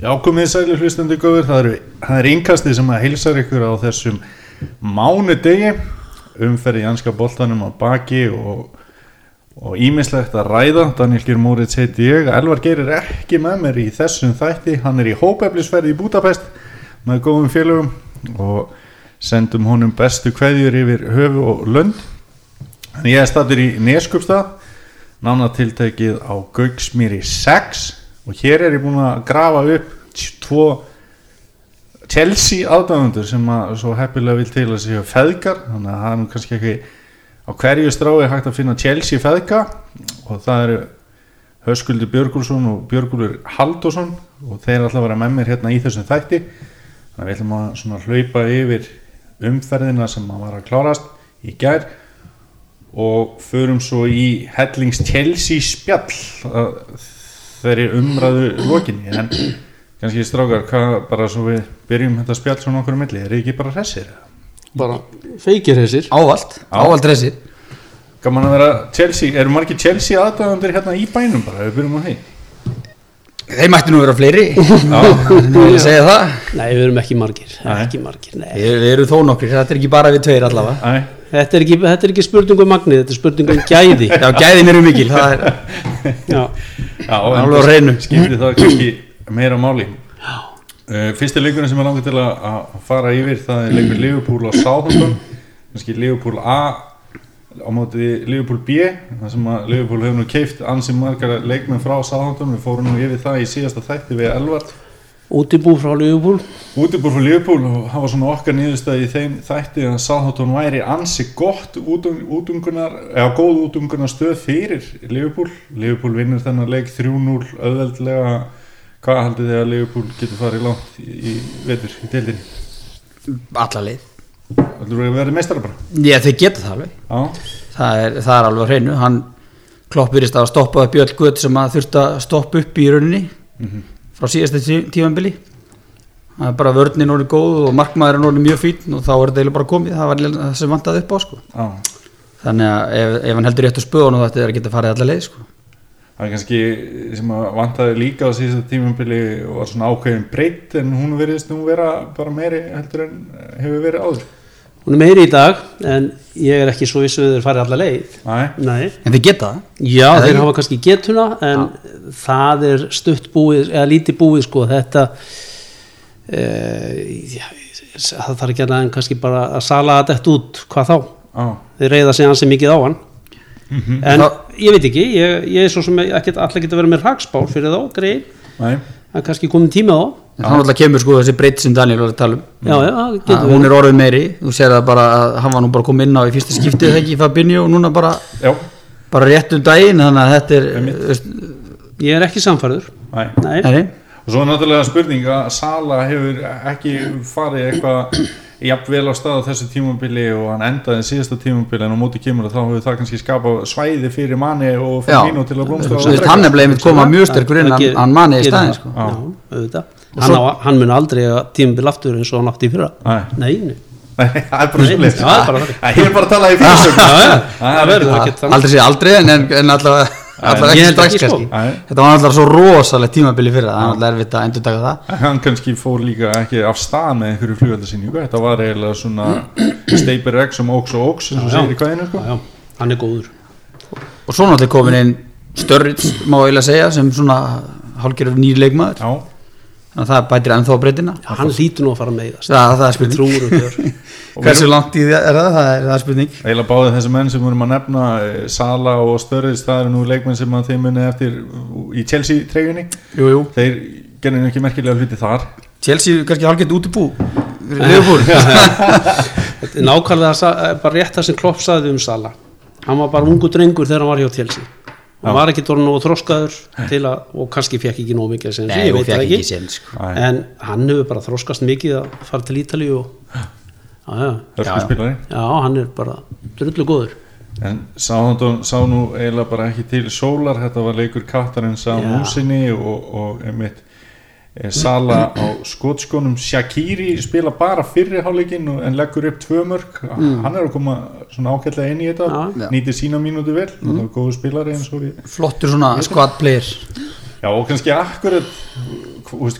Já, komið sæli hlustandi góður, það eru, það er innkastið sem að heilsar ykkur á þessum mánu degi, umferði janska boltanum á baki og og ímislegt að ræða, Daniel Geir Móriðs heiti ég, Elvar Geir er ekki með mér í þessum þætti, hann er í hópeflisferði í Budapest með góðum félögum og sendum honum bestu kveðjur yfir höfu og lönd. En ég er statur í Neskupstað nánatiltækið á Gauksmýri 6 og hér er ég búin að grafa upp tvo Chelsea aðdæðundur sem að svo heppilega vil til að séu feðgar. Þannig að það er nú kannski ekki á hverju strái hægt að finna Chelsea feðga. Og það eru Höskuldur Björgulsson og Björgulur Haldosson og þeir ætla að vera með mér hérna í þessum þætti. Þannig að við ætlum að svona hlaupa yfir umferðina sem að var að klárast í gær. Og förum svo í Hellings Chelsea spjall þeirri umræðu lokinni en kannski strákar, hvað bara svo við byrjum þetta spjall svona okkur um milli, er ekki bara hressir? bara feikir þessir Ávalt, ávalt reysir Gaman að vera Chelsea, eru margir Chelsea aðdæðandir hérna í bænum bara, við byrjum á því? Þeir mættu nú vera fleiri. Það? Nei við erum ekki margir Nei. ekki margir, nei. Við, við erum þó nokkri, þetta er ekki bara við tveir allavega. Æ, þetta er ekki, þetta er ekki spurning um magnið þetta er spurning um gæði. Já, gæðin eru mikil, það er já, já, Alveg á hreinu. skipti það kannski meira máli. Uh, Fyrsti leikurinn sem er langið til að fara yfir það er leikur Liverpool og Southampton. Kannski Liverpool A á móti Liverpool B það sem að Liverpool hefur nú keift ansi margar leikmenn frá Southampton. Við fórum nú yfir það í síðasta þætti við Elvar útibú frá Liverpool. Útibúr fyrir Liverpool og það var svona okkar nýðustæði í þeim þætti að Southampton væri ansi gott útungunar, eða góð útungunar stöð fyrir Liverpool. Liverpool vinnur þennan leik 3-0 auðveldlega. Hvað haldið þið að Liverpool getur farið langt í, í vetur í deildinni? alla leið. Þú eru að vera meistara bara? Já, þeir geta það alveg. Já, Það er, það er alveg hreinu. Hann klopp virðist að stoppa upp Björn Gutt sem að þurfti að stoppa upp í rauninni frá síðasta tí- tímabili Það er bara vörnin orðið góð og markmaður er orðið mjög fín og þá er þetta bara komið það var það sem vantaði upp á sko. já þannig að ef, ef hann heldur rétt á spöðunum þetta er að geta farið alla leið sko. Það er kannski sem að vantaði líka á síðasta tímabili og var svona ákveðin breytt en hún verðist nú vera bara meiri heldur en hefur verið áður hún er meiri í dag en ég er ekki svo vissu þeir farið alla leið. Næ, nei. En þeir geta það? Já, þeir ekki? hafa kannski getuna en það er stutt búið eða lítið búið sko. Þetta e, já, það þarf ekki að en kannski bara að sala þetta út. Hvað þá, á, þeir reyða sig hansi mikið á hann. En Það- ég veit ekki ég, ég er svo sem ekki allir geta verið með hagspár fyrir þá, greið, en kannski komið tíma á en þannig alltaf kemur sko þessi breytt sem Daniel var að tala um. Já, já, að getur hún er orðið meiri. Þú sér það bara að hann var nú bara komið inn á í fyrsta skiptið þegar ekki í Fabinho og núna bara, Já, bara rétt um daginn þannig að þetta er veist, ég er ekki samfærður næ nei, nei, Og svo er náttúrulega spurning að Sala hefur ekki farið eitthvað jafnvel á stað á þessu tímabili og hann endaði síðasta tímabili en á móti kemur og þá hefur það kannski skapað svæði fyrir manni og fyrir mínu til að veist, hann er bleið mitt koma mjög sterkur inn hann, manni í staðin sko. hann, svo- hann mun aldrei að tímabil aftur eins og hann átti í fyrra. Nei, nei, nei. Nei, það er bara Nei, svo já, það er bara þannig. Ég er bara að tala í þannig. Aldrei sé aldrei en, allavega Ég strax sko. þetta var allavega svo rosalegt tímabili fyrir það það er allavega erfitt að endur taka það. Hann kannski fór líka ekki af stað með einhverju flugöldasinningu Þetta var eiginlega svona Steipir Rex um óks og óks eins og segir í kvæðinu sko. hann er góður. Og svo náttúrulega komin inn Störrits má eiginlega segja sem svona hálfgerður nýr leikmaður. Já, þannig að það bætir ennþá breytina. Já, hann hlýtur nú að fara með í það það, er spurning. hversu langt í það er það, það er, það er spurning. Eiginlega báði þessi menn sem vorum að nefna eh, Sala og Störris, það eru nú leikmenn sem að þeim muni eftir í Chelsea treyjunni jú, jú. Þeir gerði nú ekki merkilega hluti þar. Chelsea kannski hálfgerð útibú. Leifupúl Þetta er nákvæmlega eh, bara rétt það sem Klopp saði um Sala. Hann var bara ungu drengur þegar hann var hjá Chelsea hann var ekki dórn og þroskaður til að, og kannski fekk ekki nóg mikið sem Nei, ég veit ekki, ekki. sko. En hann hefur bara þroskast mikið að fara til Ítali og já, já, já, hann er bara drullu góður. En Sáhandón sá nú eiginlega bara ekki til sólar, þetta var leikur kattarinn sá Já. músinni og, og einmitt Sala á skotskónum. Shakiri spila bara fyrri hálfleikin og- en leggur upp tvö mörg hann er að koma svona ágætlega inn í þetta. Já. nýtir sína mínútu vel, það er góðu spilari eins og við flottur svona squad player. Já og kannski akkurat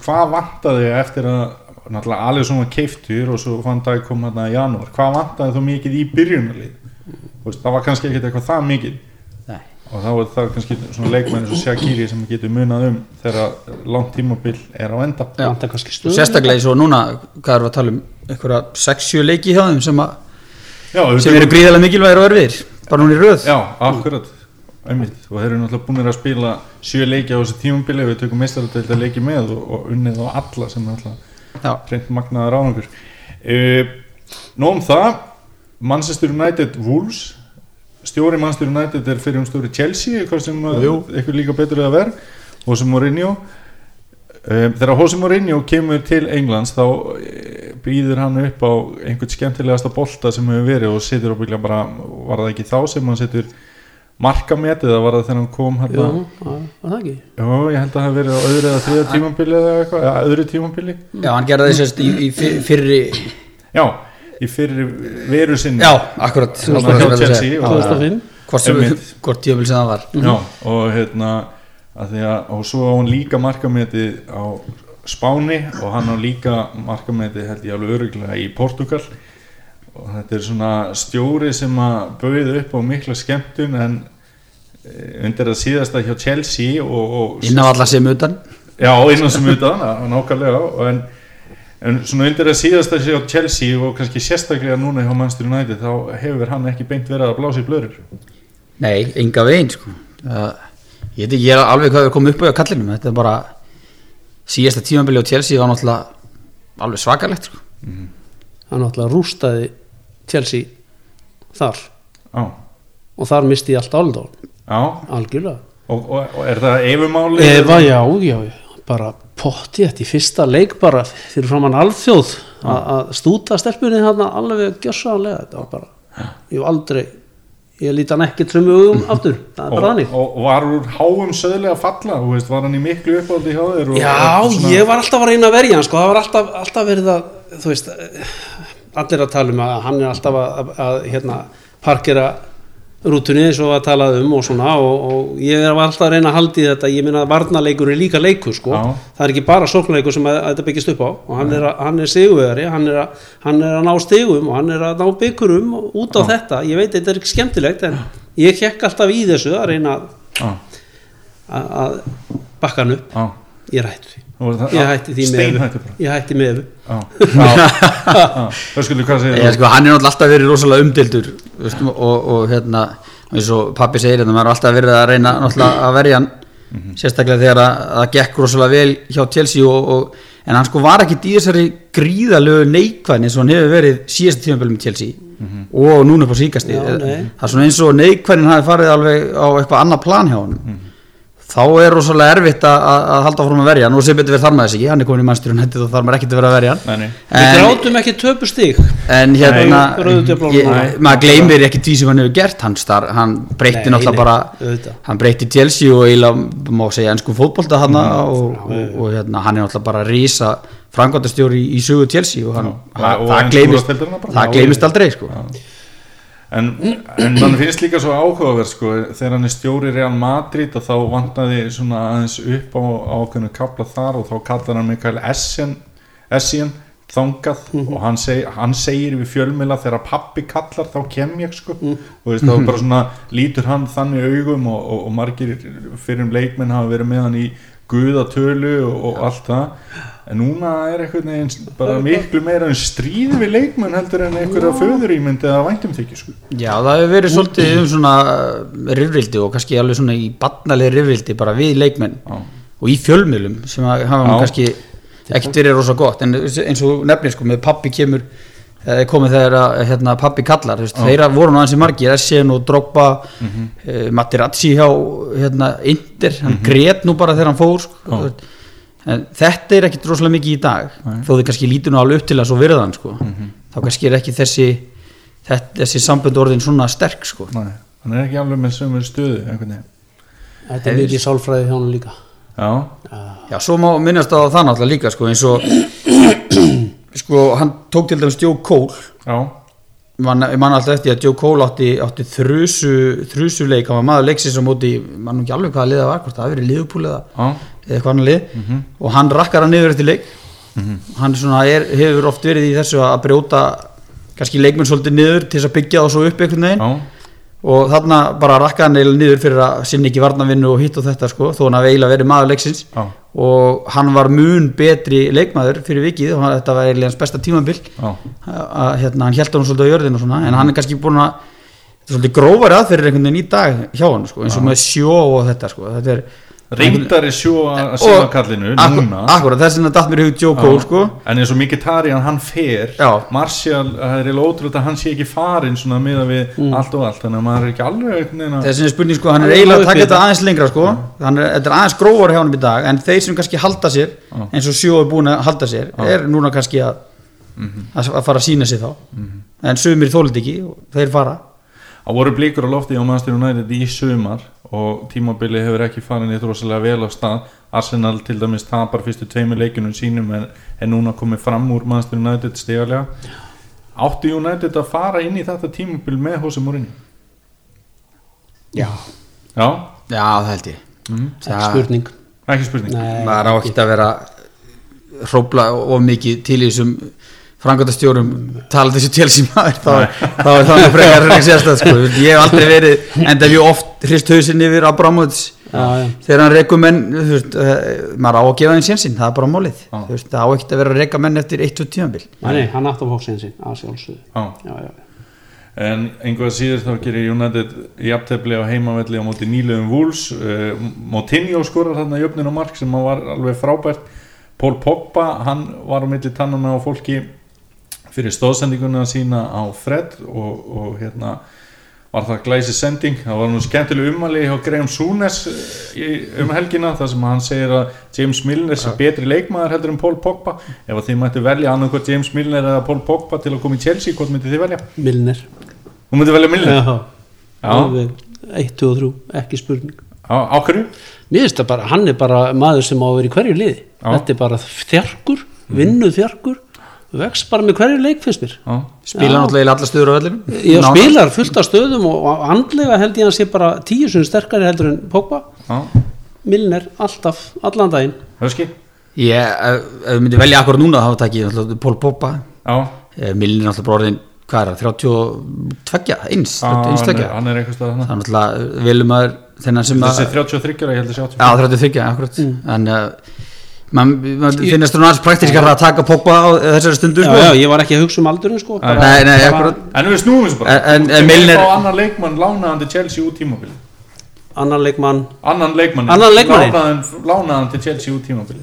hvað vantaði eftir að náttúrulega alveg svona keiftur og svo fann dag kom hérna í janúar. Hvað vantaði þú mikið í veist, það var kannski ekkert eitthvað það mikið. Og þá er það kannski svona leikmenn eins og Shakiri sem getur munað um þegar langt tímabil er á enda. Já. er sérstaklega eins og núna hvað erum við að tala um einhverja 6-7 leiki hjá þeim sem, að, Já, sem eru gríðarlega mikilvægir og erfiðir bara núna í röð. Já, akkurat. Einmitt. og þeir eru náttúrulega búinir að spila sjö leiki á þessu tímabili við tökum meistaradeild að leiki með og, og unnið á alla sem er náttúrulega Já. reynd magnaðar árangur. Uh, Nó um það Manchester United Wolves stjóri Manchester United er fyrir um stjóri Chelsea hvað sem eitthvað líka betur að vera Jose Mourinho. Um, þegar Jose Mourinho kemur til Englands þá uh, býður hann upp á einhvern skemmtilegasta bolta sem hefur verið og situr ábygglega bara var það ekki þá sem hann situr markametið eða var það þegar hann kom hérna, já, var það ekki? Já, ég held að það hafi verið á öðru eða þriða tímambili eða eitthvað, öðru tímambili Já, hann gerði þess í, í fyr- fyrri Já, í fyrir veru sinni. Já, akkurat. Þarna akkurat hjá verður að Chelsea segja. og- 2005 Hvort hvort tíðabil sem það var. Já, og hérna að því að, og svo á hann líka markametið á Spáni og hann á líka markametið held ég alveg öruglega í Portugal og þetta er svona stjóri sem að bauð upp á mikla skemmtun en eh, undir að síðasta hjá Chelsea og, og inn á alla sem utan. Já, innan sem utan, nákvæmlega en, en svona undir að síðasta hjá Chelsea og kannski sérstaklega núna hjá Manchester United þá hefur hann ekki beint verið að blása í blöður Nei, enga veginn sko. Það- Ég veit ekki, ég er alveg hvað við komum upp á kallinum. Þetta er bara síðasta tímabili á Chelsea var náttúrulega alveg svakalegt sko. hann náttúrulega rústaði Chelsea þar. Já, og þar misti ég allt áldó já algjörlega. Og, og, og er það eifumáli? Eva, já, já, já, bara potti þetta í fyrsta leik bara fyrir framann alþjóð að stúta stelpunni þarna alveg gjössaðanlega þetta var bara, ég hef aldrei ég líti hann ekki trömmu hugum aftur það er bara þannig og, og var úr háum söðlega falla, þú veist, var hann í miklu uppáldi hjá þér? Já, svona- ég var alltaf að reyna að verja hann sko, það var alltaf, alltaf verið að þú veist, allir að tala um að hann er alltaf að, að, að hérna, parkera rútunni eins og að tala um og svona og, og ég var alltaf að reyna að haldi þetta ég minna að varnaleikur er líka leikur sko. Já. það er ekki bara sóknarleikur sem að, að þetta byggist upp á. Og hann er, að- hann er sigurvegari hann, er hann er að ná stigum og hann er að ná byggurum út á þetta. Ég veit þetta er ekki skemmtilegt en ég hekk alltaf í þessu að reyna að, Já, að, bakka hann upp. Já. Ég rætti því ég hætti því með ég hætti með Já, já, það skulle hvað segir Ég, sko, Hann er alltaf verið rosalega umdildur og, og hérna eins og pappi segir þetta, maður er alltaf verið að reyna að verja hann sérstaklega þegar að það gekk rosalega vel hjá Chelsea og, og, en hann sko var ekki í þessari gríðalögu neikvæðin eins og hann hefur verið síðasta tímabölu með Chelsea og núna upp á síkasti það er svona eins og neikvæðin hafi farið alveg á eitthvað annað plan hjá hann þá er rosalega erfitt að, að að halda fórum að verja. Nú sem betur við þar maður þess ekki, hann er komin í mannsturinn og þar maður ekkert að vera að verja. Hann Nei, nei. við En- grátum ekki töpu stig. En hérna maður gleymir ekki því sem hann hefur gert. Hann, star, hann breytti Nei, náttúrulega nei, bara auðvitað. hann breytti Chelsea og eiginlega má segja ennsku fótbolta hann og, og, og hérna, hann er náttúrulega bara að rísa frangvandastjóri í, í sögu Chelsea og, hann, Já, það, og það, gleymist, úrvalsdeildarinnar bara. það Já, gleymist aldrei sko. En, en mann finnst líka svo áhugaverð sko, þegar hann er stjóri Real Madrid og þá vantaði svona aðeins upp á ákveðinu kapla þar og þá kallar hann Mikael Essien, Þangað og hann, seg, hann segir við fjölmila þegar pappi kallar þá kem ég sko. Og veist, þá bara svona lítur hann þannig augum og, og, og margir fyrir um leikmenn hafa verið með hann í guðatölu og, og allt það. En núna er einhvern veginn bara miklu meira en stríði við leikmenn heldur en einhverja föðurímynd eða væntum þykju sko. Já, það hefur verið svolítið um svona rifrildi og kannski alveg svona í barnalegi rifrildi bara við leikmenn Já. og í fjölmiðlum sem að hafa Já. kannski ekkert verið rosa gott en eins og nefnir sko með pappi kemur eða komið þegar að hérna, pappi kallar veist, Já. þeirra voru nú aðeins í margir Essien og Drogba mm -hmm. Materazzi hjá hérna, Inter, hann grét nú bara þegar hann fór sko, en þetta er ekkert rosalega mikið í dag þó þið kannski lítur nú alveg upp til að svo virðan sko. þá kannski er ekki þessi þetta, þessi sambönd orðin svona sterk sko. Nei, hann er ekki alveg með sömur stöðu þetta er mikið sálfræði hjá hann líka Já, Já, svo má minnast á það náttúrulega líka sko, eins og sko, hann tók til dæmis Joe Cole. Já, man, ég man alltaf eftir að Joe Cole átti, átti þrusu, þrusuleik. Hann var maður leiksins á móti, mann ekki alveg hvaða liða var hvort það hafi verið liðupúl eða, Já, eða annar lið. Og hann rakkar hann niður eftir leik. Hann svona er, hefur oft verið í þessu að brjóta kannski leikmenn svolítið niður til þess að byggja það svo upp einhvern veginn. Já, og þarna bara rakkaði hann eiginlega niður fyrir að sinni ekki varnavinnu og hitt og þetta sko, þó hann hafi eiginlega verið maður leiksins. Já, og hann var mun betri leikmaður fyrir vikið og þetta var eiginlega hans besta tímabil. Já, að hérna, hann held hann svolítið á jörðinu svona, en hann er kannski búin að þetta er svolítið grófari aðferðir einhvern veginn í dag hjá hann sko, eins og með sjó og þetta sko, þetta er reyndari sjó að síma kallinu Akkur- núna. akkurat, þess vegna datt mér hug Joe Cole sko. en eins og Mkhitaryan hann fer. Já. Martial, það er ótrúlega að hann sé ekki farin svona miða við Mm. allt og allt þannig að maður er ekki alveg að- þessi er spurning sko, hann er eiginlega að taka þetta aðeins lengra sko. Hann er, þetta er aðeins grófari hjá hann í dag en þeir sem kannski halda sér Já. eins og sjó er búin að halda sér er núna kannski að, Mhm. að að fara að sína sig þá. En sumir þólið ekki þeir fara. Það voru blíkur á lofti á Manchester United í sumar og tímabili hefur ekki farin eitt rosalega vel á stað. Arsenal til dæmis tapar fyrstu tveimur leikunum sínum en er núna komið fram úr Manchester United stegarlega Áttu United að fara inn í þetta tímabil með Hosea Mourinho? Já, Já, já það held ég. Mm. ekki spurning. Ekki spurning. Nei, maður á ekki. að vera hrópla of mikið til í þessum frangöndastjórum tala þessu maður þá, þá er það frekar ekki sérstæð sko. ég hef aldrei verið enda mjög oft hrist hausinn yfir Abramovits þegar hann rekur menn veist, uh, maður á að gefa þeim sénsinn það er bara. Þú veist, það á ekki að vera að reka menn eftir 1-2 tímabil Nei, nei, hann átti að fá sin sín að sjálfsögðu. Já. Já, já, En einhvað síður þá gerir United jafntefli á heimavelli á móti nýlegum Wolves. Uh, Moutinho skorar þarna jöfnin á mark sem var alveg frábært. Paul Pogba, hann var á milli tannana á fólki fyrir stóðsendinguna sína á Fred og, og hérna var það glæsi sending, það var nú skemmtileg umali hjá Graham Súnes um helgina þar sem hann segir að James Milner sé betri leikmaður heldur en Paul Pogba ef að þið mættu velja annað James Milner eða Paul Pogba til að koma í Chelsea, hvort myndi þið velja? Milner Þú myndi velja Milner? Já, Já. alveg 1, 2 og 3, ekki spurning Á, á hverju? Mér finnst það bara, hann er bara maður sem á að vera í hverju liði Já. Þetta er bara þjarkur, vinnuð þjarkur vex bara með hverju leik finnst mér Já, spila Já. náttúrulega í alla stöður á vellinum Ég Nánast. spilar fullt af stöðum og, andlega held ég að sé bara tíu sem sterkari heldur en Pogba. Já, Milner alltaf, allan daginn. Höski ég, ef, ef við myndum velja akkur núna þá takk ég náttúrulega Pól Poppa Já, Milin er náttúrulega bara orðin hvað er það, 32 eins, Já, hann, 32 er, hann er eitthvað stað það er náttúrulega velum að þennan sem að Þessi 33 ára, ég held að sé 80 Já, 33, akkurat. En maður man finnast þú náttúrulega praktískar að taka Pogba á þessari stundu já, sko. já, ég var ekki að hugsa um aldurinn sko. Bara, Nei, nei, bara En við snúum þessu bara. En- en- Milner- fá annan leikmann lánaðan til Chelsea út tímabili annan leikmann. Annan leikmann lánaðan, lánaðan til Chelsea út tímabili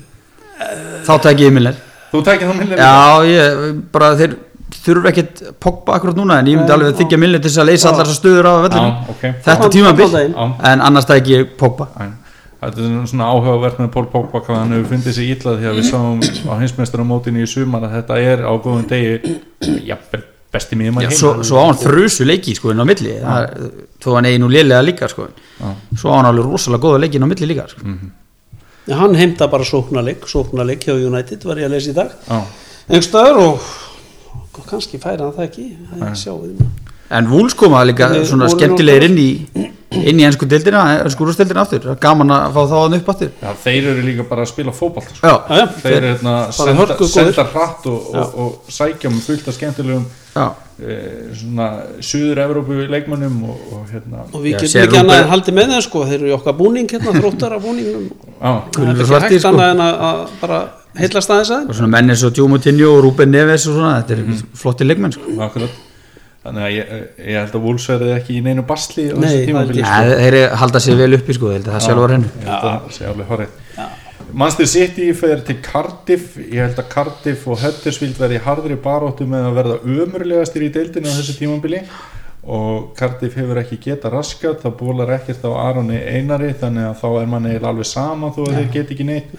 Þá tek ég Milner. Þú tekið það Milner Já, ég, bara þeir þurfa ekkert Pogba akkurat núna En ég myndi alveg þykja Milner til þess að leysa allar þessar stöður á vellinu Já, ok. Þetta Allan- tímabil allan daginn. Já. En annars tek ég Pogba. Æ, Þetta er svona áhugavert með Pól Pogba hvað hann hefur fundið sig illa því að við sáum á hinsmestaramótinu í sumar að þetta er á góðum degi jafnvel besti miðjum Já, að svo, svo á hann þrusu leiki sko inn á milli. Það er- Þó hann eigi nú lélega líka sko. Já. Svo á hann alveg rosalega góða leiki inn á milli líka sko. Já, hann heimta bara sóknarleik sóknarleik hjá United var ég að lesa í dag. Já, einhverstaðar og kannski færi hann það ekki. Það sjá við En Wools koma líka Nei, svona skemmtilegir inn í inn í ennsku deildina, ennsku úrstildina aftur. Það er gaman að fá þá hann upp aftur. Já, þeir eru líka bara að spila fótbolt sko. Já, Já, já, þeir eru hérna senda, senda hratt og, og, og sækja með fullt af skemmtilegum já, e, svona suður Evrópu leikmönnum og, og hérna og við getum ekki annað Rúben- en haldið með þeim sko. Þeir eru í okkar búning hérna, þróttara búningnum. Já, það er ekki svartir, hægt sko. annað en að, að bara heillast aðeins að og svona menn eins og Joe Moutinho og Ruben Neves og svona, þetta er flotti leikmenn sko. Þannig að ég, ég held að Wolves verði ekki í neinu basli á Nei, ja, þeir halda sér vel uppi sko, ég held að það sjálfur hennu ég held að það sé alveg horrið Manchester City fer til Cardiff. Ég held að Cardiff og Huddersfield verði í harðri baróttu með að verða ömurlegastir í deildinu á þessu tímabili. Og Cardiff hefur ekki geta raskat það bólar ekkert á Aroni Einari þannig að þá er manni eiginlega alveg sama þó að þeir get ekki neitt.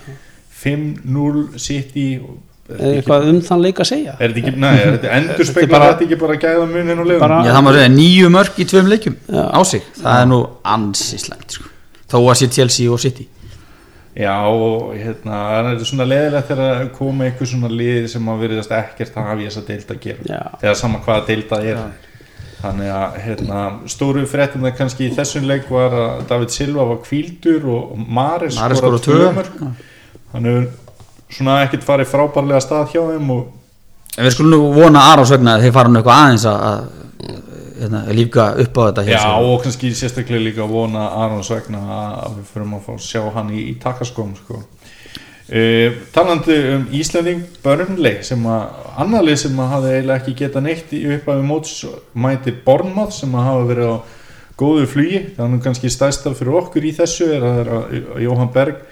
5-0 City og- eitthvað um þann leik að segja? Er þetta ekki, nei, er þetta endur Þetta spekla þetta ekki bara gæða munin og leiðum Bara- Já, það má segja nýju mörg í tveim leikjum Já. á sig, það er nú ansi slæmt sko. þó að sé Chelsea og City. Já, og hérna, það er svona leðilegt þegar að koma einhver svona lið sem að veriðast ekkert að hafa í þessa deild að gera. Já. eða sama hvaða deild það er. Þannig að hérna, stóru fréttina kannski í þessum leik var að David Silva var kvíldur og Maris Maris skorað svona ekkert farið frábærlega stað hjá þeim og En við skulum nú vona Arons vegna að þeir fara nú eitthvað aðeins að, að hérna, lífga upp á þetta hjá Já, sér. og kannski sérstaklega líka vona Arons vegna að við förum að fá að sjá hann í, í takaskóm sko. uh, talandi um Íslanding Burnley sem að annarlið sem að hafi eiginlega ekki geta neitt í upphafi móts mæti Bornmoth sem að hafa verið á góðu flugi þannig kannski stæsta fyrir okkur í þessu er að, að, að Jóhann Berg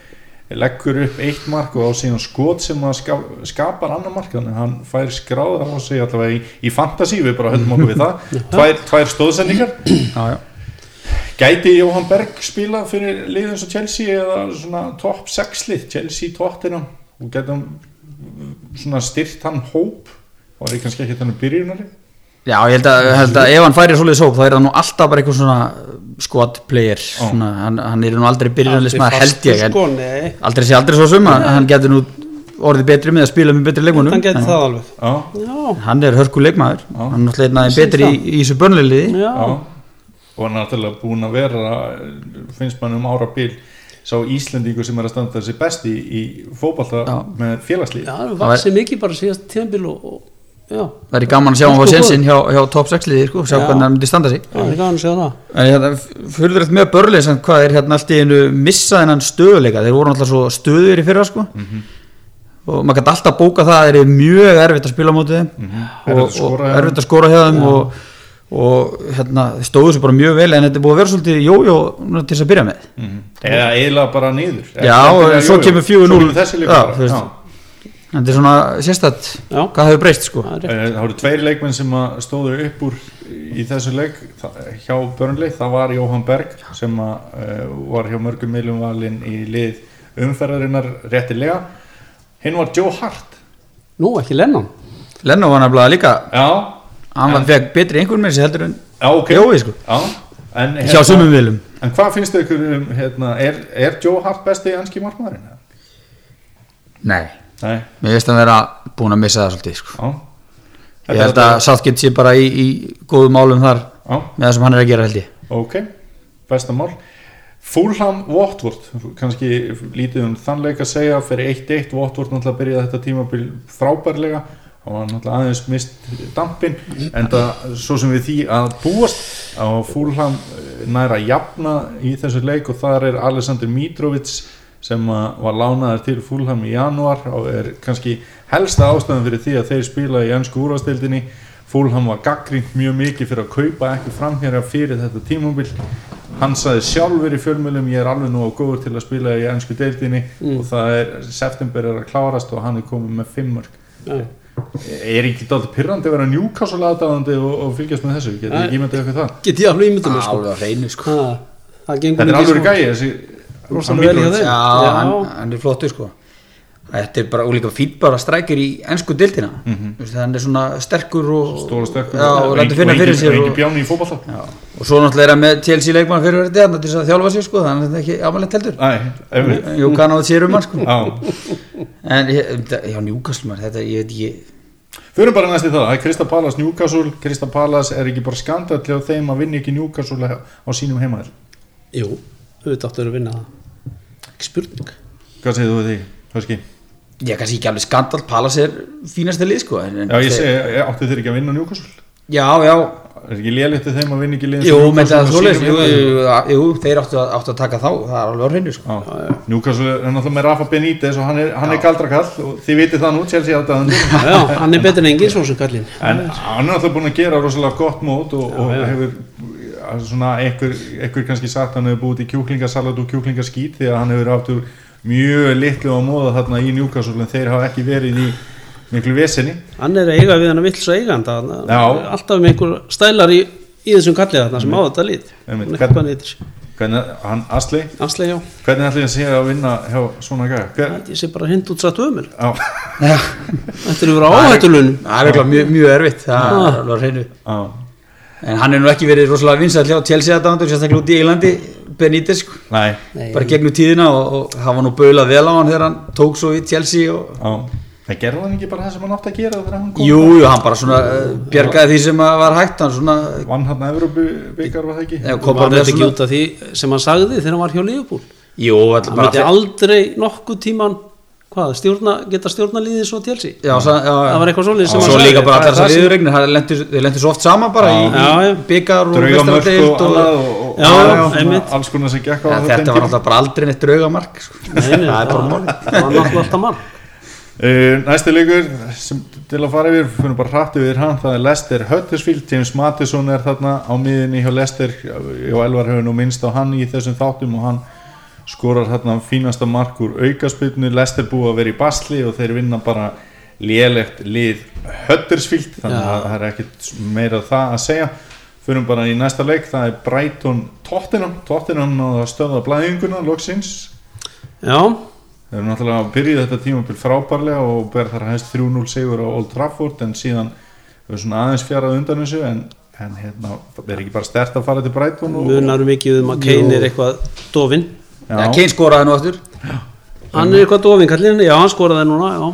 leggur upp eitt mark og á síðan skot sem skapar annar mark þannig að hann fær skráðar á sig allavega í, í fantasy, við bara höldum okkur við það. Tvær, tvær stóðsendingar. Gæti Jóhann Berg spila fyrir liðum svo Chelsea eða svona top 6 lið, Chelsea, Tottenham. Og gæti hann svona styrt hann hóp. Og er kannski ekki þannig byrjunari Já, ég held að, held að ef hann færi svolítið sóp þá er það nú alltaf bara eitthvað svona squad player svona, hann, hann er nú aldrei byrjunarlismæður held ég sko, nei, aldrei sé aldrei svo sum að hann getur nú orðið betri með að spila með betri leikmunum hann geti en það alveg. Já, hann er hörku leikmaður. Já. hann er náttúrulega betri í, í þessu börnleiliði og hann er náttúrulega búin að vera finnst mann um ára bil sá Íslendingu sem er að standa þessi besti í, Já. með félagslíð já, það vaksið mikið bara síðast tíðanbíl og já, það er gaman að sjá hann á sensin hjá, hjá top 6 liði sko, sjá Já. hvernig hann myndi standa sig. Það er gafan að segja það. En hérna, fyrðurlegt með börlið sem hvað er hérna allt í einu missa þennan stöðuleika þeir voru alltaf svo stöður í fyrra sko. Og maður gæti alltaf bóka það að þeir eru mjög erfitt að spila á mótið þeim. Erfitt að og, og erfitt að skora hjá þeim og, og hérna, þeir stóðu svo bara mjög vel en þetta er búið að vera svolítið jójó núna til þess að byrja með. Mhm. eða eiginlega bara niður. Já, þetta er svona sérstætt. Já. hvað hefur breyst sko? Það. Eh, voru tveir leikmenn sem að stóðu upp úr í þessu leik hjá Burnley, það var Jóhann Berg sem að, uh, var hjá mörgum miljum valinn í lið umferðarinnar réttilega. Hinn var Joe Hart. Nú ekki Lennon. Lennon var nefnilega líka Já, hann var fekk betri einhvern með sér heldur en já ok. Jói sko. Já, en, hjá sumum vilum en hvað finnst þau ykkur um hérna, er, er Joe Hart besti anski markmaðurinn? Nei, Nei, mér veist að vera búin að missa það svolítið sko. Ég held að Southgate sé bara í, í góðum málum þar Já, með það sem hann er að gera held ég. Ok, besta mál. Fulham Watford. Kannski lítið um þann leik að segja. Fyrir 1-1, Watford náttúrulega byrjaði þetta tímabil frábærlega. Og var náttúrulega aðeins mist dampin en það svo sem við því að búast á Fulham eh, næra jafna í þessu leik og þar er Alexander Mitrovic sem var lánaður til Fulham í januar og er kannski helsta ástæðan fyrir því að þeir spila í ennsku úrvastildinni Fulham var gaggrínt mjög mikið fyrir að kaupa ekki framherja fyrir þetta tímabil. Hann saði sjálfur í fjölmjölum ég er alveg nú á góður til að spila í ennsku deildinni og það er september er að klárast og hann er komið með fimmörk já. er ekki dálítið pyrrandi að vera Newcastle aðdáðandi og, og fylgjast með þessu, getur ekki ímyndið eitthvað það? Get ég alveg sko. Alveg að reynu sko það, það Rosalega vel hjá þeim. Já. Hann, hann er flottur sko. Þetta er bara ólíka fýtt bara strækir í ennsku dildina mm -hmm. hann er svona sterkur og stóra sterkur Já, og lætur engin- finna fyrir sér og, í já, og svo náttúrulega er hann með Chelsea leikmann fyrir þetta til þess að þjálfa sig sko þannig að þetta er ekki ámælegt heldur. Jú, kann á þetta sér um hann sko. En þetta- já, Newcastle maður, þetta, ég veit ekki Förum bara næst í það, það er Krista Palas Newcastle. Krista Palas er ekki bara skandall á þeim að vinna ekki Newcastle á sínum heimaður jú, auðvitað áttu að vinna það ekki spurning. Hvað segir þú við því, Hörski? Ég kannski ekki alveg skandal, Palace er fínasta lið sko en, Já, ég segi, áttu þeir ekki að vinna Newcastle? Já, já, Er ekki lélitt þeim að vinna ekki liðin jú, með það svoleiðis. sínum jú, þeir áttu að, áttu að taka þá. Það er alveg á hreinu sko. Newcastle er náttúrulega með Rafa Benítez og hann er, hann er galdrakall og þið vitið það nú, Chelsea áttaðan já, já, hann er betur en engin svo sem kallinn. En hann er náttúrulega búin að gera rosalega gott mót og, og já. hefur að svona einhver kannski sagt hann hefur búið til kjúklingasalat og kjúklingaskít því að hann hefur áttur mjög litlu á móða þarna í Newcastle en þeir hafa ekki verið í miklu vesenni hann er eiga við hann að Já. er alltaf með einhver stælar í, í þessum kallið þarna sem á þetta er hvað hann heitir hvernig, hann Asli, Asli, já, hvernig ætli að sé að vinna hjá svona gæða ég sé bara hint út satt ömul á, Já, Þetta er yfir á áhættulunum það er eitthvað mjög, mjög erfitt. Það Ah. er alveg á hreinu en hann er nú ekki verið rosalega vinsæll hjá Chelsea aðdándur, sérstaklega út í Eilandi Benítez sko, Nei, bara gegnum tíðina og, og það var nú baulað vel á hann þegar hann tók svo í Chelsea og á það gerði hann ekki bara það sem hann átti að gera þegar hann kom Jú, jú, hann bara svona uh, bjargaði því sem að var hægt hann svona, vann hann að Evrópu byggar var það ekki? Já, kom bara með þetta ekki svona út af því sem hann sagði þegar hann var hjá Liverpool? Jú, hann bara myndi aldrei nokkuð tíman hvað, stjórna, geta stjórna liðið svo til sí Já, já, já. það var eitthvað svoleiðis sem hann svo líka bara allar þessar viðurregnir þeir lentu svo oft saman bara í, byggar og einmitt. alls konar sem gekk á þeim þetta var alltaf bara aldrei neitt draugamark sko. Nei, nei, það er bara málið það var náttúrulega alltaf mann Uh, næsti leikur sem til að fara yfir fyrir bara hratt yfir hann það er Lester Huddersfield. James Matheson er þarna á miðinni hjá Lester og Elvar hefur nú minnst á hann í þessum þáttum og hann skorar þarna fínasta mark úr aukaspilnu Lester búið að vera í basli og þeir vinna bara lélegt lið Huddersfield þannig Já. að það er ekkit meira það að segja. Fyrir bara í næsta leik það er Brighton Tottenham. Tottenham náða að stöða blæðinguna loksins. Já, Þeir eru náttúrulega að byrja þetta tímabil frábærlega og ber þar hægst 3-0 sigur á Old Trafford en síðan er svona aðeins fjarað undan þessu en, en hérna, það er ekki bara stert að fara til Brighton og, munarum mikið um að Kane er eitthvað dofin ja, Kane skoraði nú aftur. Hann er eitthvað dofin kallinn, já hann skoraði núna já.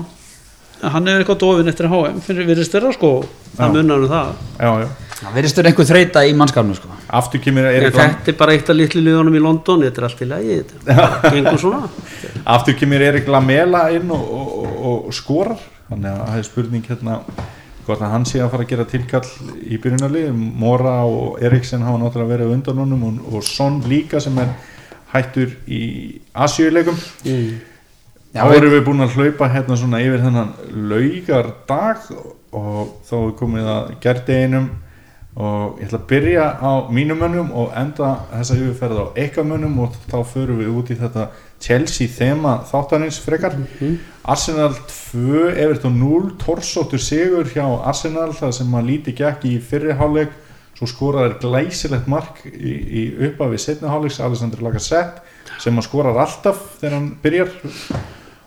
hann er eitthvað dofin eftir HM fyrir virðist vera sko, það Já. munar um það. Já, já. það verðist þurr einhver þreita í mannskapnu sko. aftur kemur Erik, Lam, þetta er bara eitt af litlu liðunum í London þetta er allt í lagi þetta gengur svona. Aftur kemur Erik Lamela inn og, og, og, og skorar. Þannig að það er spurning hérna hvort að hann sé að fara að gera tilkall í byrjunarlið, Mora og Eriksen hafa náttúrulega verið undan honum og, og Son líka sem er hættur í Asíuleikum. Mm. Já, þá erum við búin að hlaupa hérna svona yfir þennan laugardag og þá er komið að gerdeginum og ég ætla að byrja á mínum mönnum og enda þessa yfirferð á eitthvað mönnum og þá förum við út í þetta Chelsea þema þáttanins frekar Arsenal 2, Everton 0 torsóttur sigur hjá Arsenal það sem að líti gekk í fyrri hálfleik svo skoraði glæsilegt mark í, í uppafi setni hálfleiks Alessandro Lacazette sem að skorar alltaf þegar hann byrjar.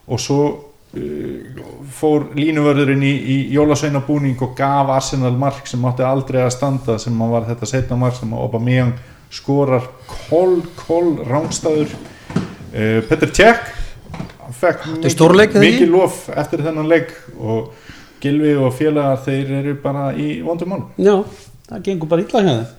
Og svo uh, fór línuvörðurinn í, í jólasveinabúning og gaf Arsenal mark sem átti aldrei að standa sem að var þetta setna mark sem að Aubameyang skorar kól, kól rángstæður uh, Petter Cech hann fekk ekki? mikið lof eftir þennan leik og Gilvi og félagar þeir eru bara í vondum mál já, það gengur bara illa hjá þeim.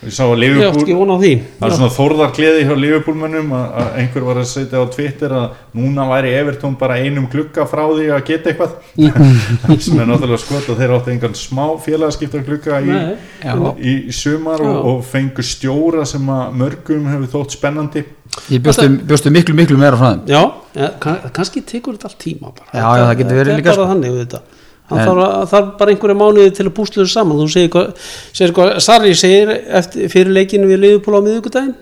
Ég sá að ég átti Liverpool ekki vona á því. Það er svona þórðar gleði hjá Liverpoolmönnum að, að einhver var að setja á Twitter að núna væri Evertón bara einum glugga frá því að geta eitthvað. Sem er náttúrulega skot að þeir áttu engan smá félagaskiptar glugga í, í sumar og, og fengu stjóra sem að mörgum hefur þótt spennandi. Ég bjóstu, bjóstu miklu miklu meira frá þeim. Já, ja, kann, kannski tekur þetta allt tíma bara. Já, já, það getur verið Þetta líka, er bara sko. þannig við þetta það þarf, að- þarf bara einhverja mánuði til að púsla þessu saman. Þú segir hvað, segir hvað Sarri segir eftir, fyrir leikinu við Liverpool á miðvikudaginn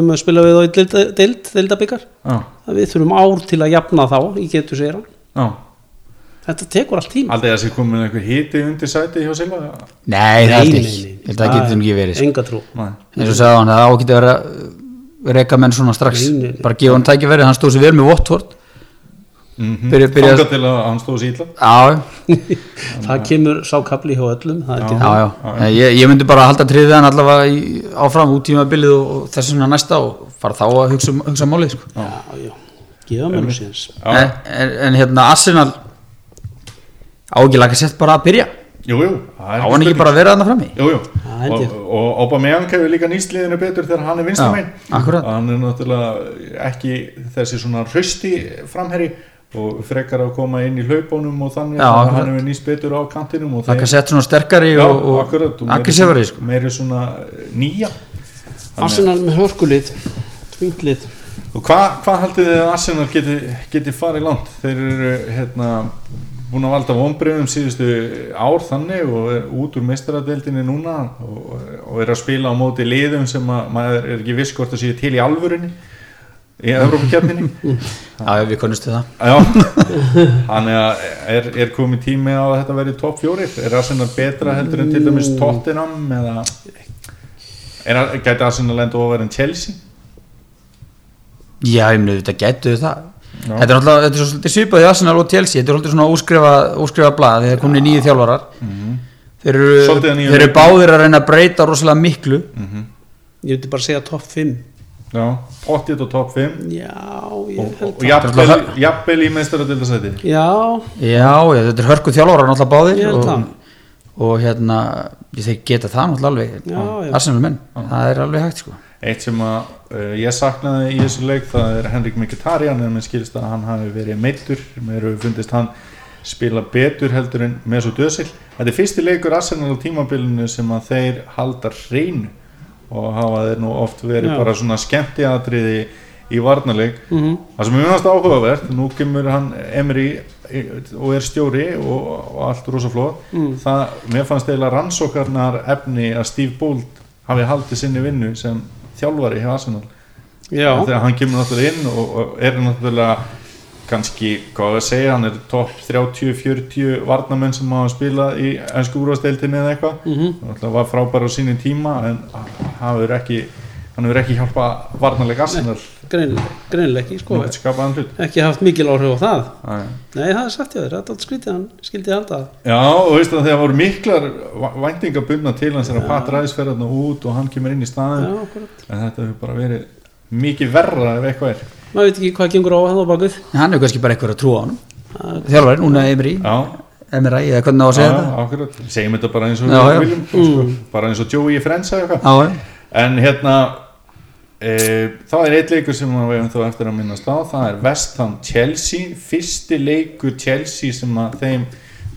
um að spila við á í deild, deildabikar Já, að við þurfum ár til að jafna þá í getur segir hann. Já. Þetta tekur allt tíma. Aldrei að sé komin einhver hiti undir sæti hjá Silva? Nei, það að það getur ekki verið. Enga trú. Nei. eins og sagði hann, það á ekki að vera reyka menn svona strax. Nei, nei, nei. bara gefa hann tækifæri, hann stóð sér vel með Watford Mm Byrja- byrja- Þangað til að hann stóð síðla já, það kemur sákabli hjá öllum er já, það já, ég, ég myndi bara halda triðið hann allavega í, áfram út tímabilið og, og þess vegna næsta og fara þá að hugsa, um- hugsa málið sko. já, já, gefa mér nú síðans en, en, en hérna Arsenal á ekki laka sett bara að byrja? Jú, jú. Það er á hann ekki bara að vera þarna frammi? Jú, jú, Það held og, Aubameyang hefur líka nýstliðinu betur þegar hann er vinstamenn Já, hann er náttúrulega ekki þessi svona hrausti framherri og frekar að koma inn í hlaupónum og þannig Já, að hann hefur nýst betur á kantinum og laka sett svona sterkari Já, og, og akkurat, og meiri sko. meiri svona eh, nýja. Arsenal með hörkulið tvinglið og hvað hva haldið þið að Arsenal geti, geti farið langt? Þeir eru hérna búin að valda vonbreyðum síðustu ár þannig og er út úr meistaradeildinni núna og, og er að spila á móti liðum sem að maður er ekki viss hvort að séu til í alvörunni í Evrópakefninni já, við konnustu það. Já, þannig að er, er komið tími á að þetta verði topp fjórir? Er Arsenal betra heldur en til dæmis Tottenham eða er, gæti Arsenal enda ofar en Chelsea? Já, ég myndi þetta getur það. Já. Þetta er alltaf, þetta er svolítið svipað í Arsenal og Chelsea, þetta er svolítið svona úskrifa, úskrifa blað, þeir komin í nýju þjálfarar. Þeir eru, Svolítið að nýjum þeir eru báðir að reyna að breyta rosalega miklu. Ég myndi bara segja topp 5 Já, pottit og top 5 Já, ég og, held og jafnvel, jafnvel í meistaradildasæti Já, Já, já, þetta er hörku þjálfara náttúrulega báðir og, það. og hérna, ég þeir geta það náttúrulega alveg. Já, já. Arsenal menn, það er alveg hægt sko. Eitt sem að uh, ég saknaði í þessu leik það er Henrik Mkhitaryan en mér skilst að hann hafi verið meittur mér hefur fundist hann spila betur heldur en með svo döðsill Þetta er fyrsti leikur Arsenal á tímabilinu sem að þeir halda hreinu og hafa þeir nú oft verið Já. bara svona skemmtiatriði í varnarleik. Mhm. Það sem er mjög áhugavert, nú kemur hann Emery og er stjóri og, og allt rosa flott. Mm. það, mér fannst eiginlega rannsókarnar efni að Steve Bold hafi haldið sinni vinnu sem þjálfari hjá Arsenal. Já, þegar hann kemur náttúrulega inn og, og er náttúrulega kannski, hvað að segja, hann er topp 30-40 varnamenn sem hafa spilað í ennsku úrvasteildinni eða eitthvað. Mhm. Náttúrulega var frábær á sínum tíma en hann hefur ekki hann hefur ekki hjálpa varnarleik Arsenal. greinileg, ekki, sko. Hlut Ekki haft mikil áhrif á það. Æ. Nei, það er sagt hjá þér, þetta er allt skrítið hann skildi það. Já, og veist að þegar voru miklar væntingabundna til hans þegar Pat Ræs fer þarna út og hann kemur inn í staðin en þetta hefur bara verið mikið verra ef eitthvað er Maður veit ekki hvað gengur á hann á bakvið. En hann er kannski bara eitthvað að trúa á hann Þjálfari, núna Emery, Já, Emery eða hvernig á að segja þetta. akkurat Segjum þetta bara eins og Já, viljum sko, bara eins og Joey í Friends. En hérna e, þá er eitt leikur sem við hefum þá eftir að minnast á. Það er West Ham Chelsea. Fyrsti leikur Chelsea sem að þeim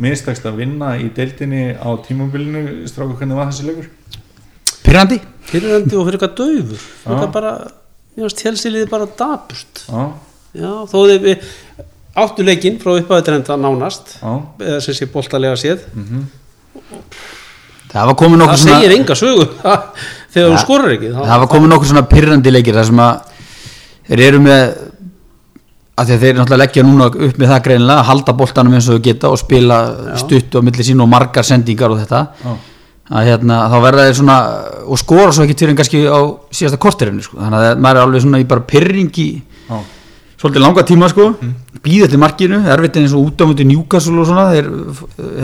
mistakst að vinna í deildinni á tímabilinu. Stráku hvernig var þessi leikur? Pirrandi. Fyrirandi og fyrir eitthvað döfur Fyrir eitthvað bara, mér finnst helsiliði bara daburt Já, Já, þó þið við áttu leikinn frá upphæðu trenda nánast já, eða sem sé boltalega séð. Það var komin það nokkur segir enga sögu. Þegar þú skorar ekki þá, Það var komin nokkur svona pirrandi leikir þar sem að þeir eru með að þeir náttúrulega leggja núna upp með það greinilega að halda boltanum eins og þau geta og spila stutt á milli sín og margar sendingar og þetta. Já, að hérna, þá verða þeir svona og skora svo ekki til en kannski á síðasta korterinu sko. þannig að maður er alveg svona í bara pirringi já, svolítið langa tíma sko. Býða eftir markinu, erfitt eins og út á múti njúkasúl og svona þeir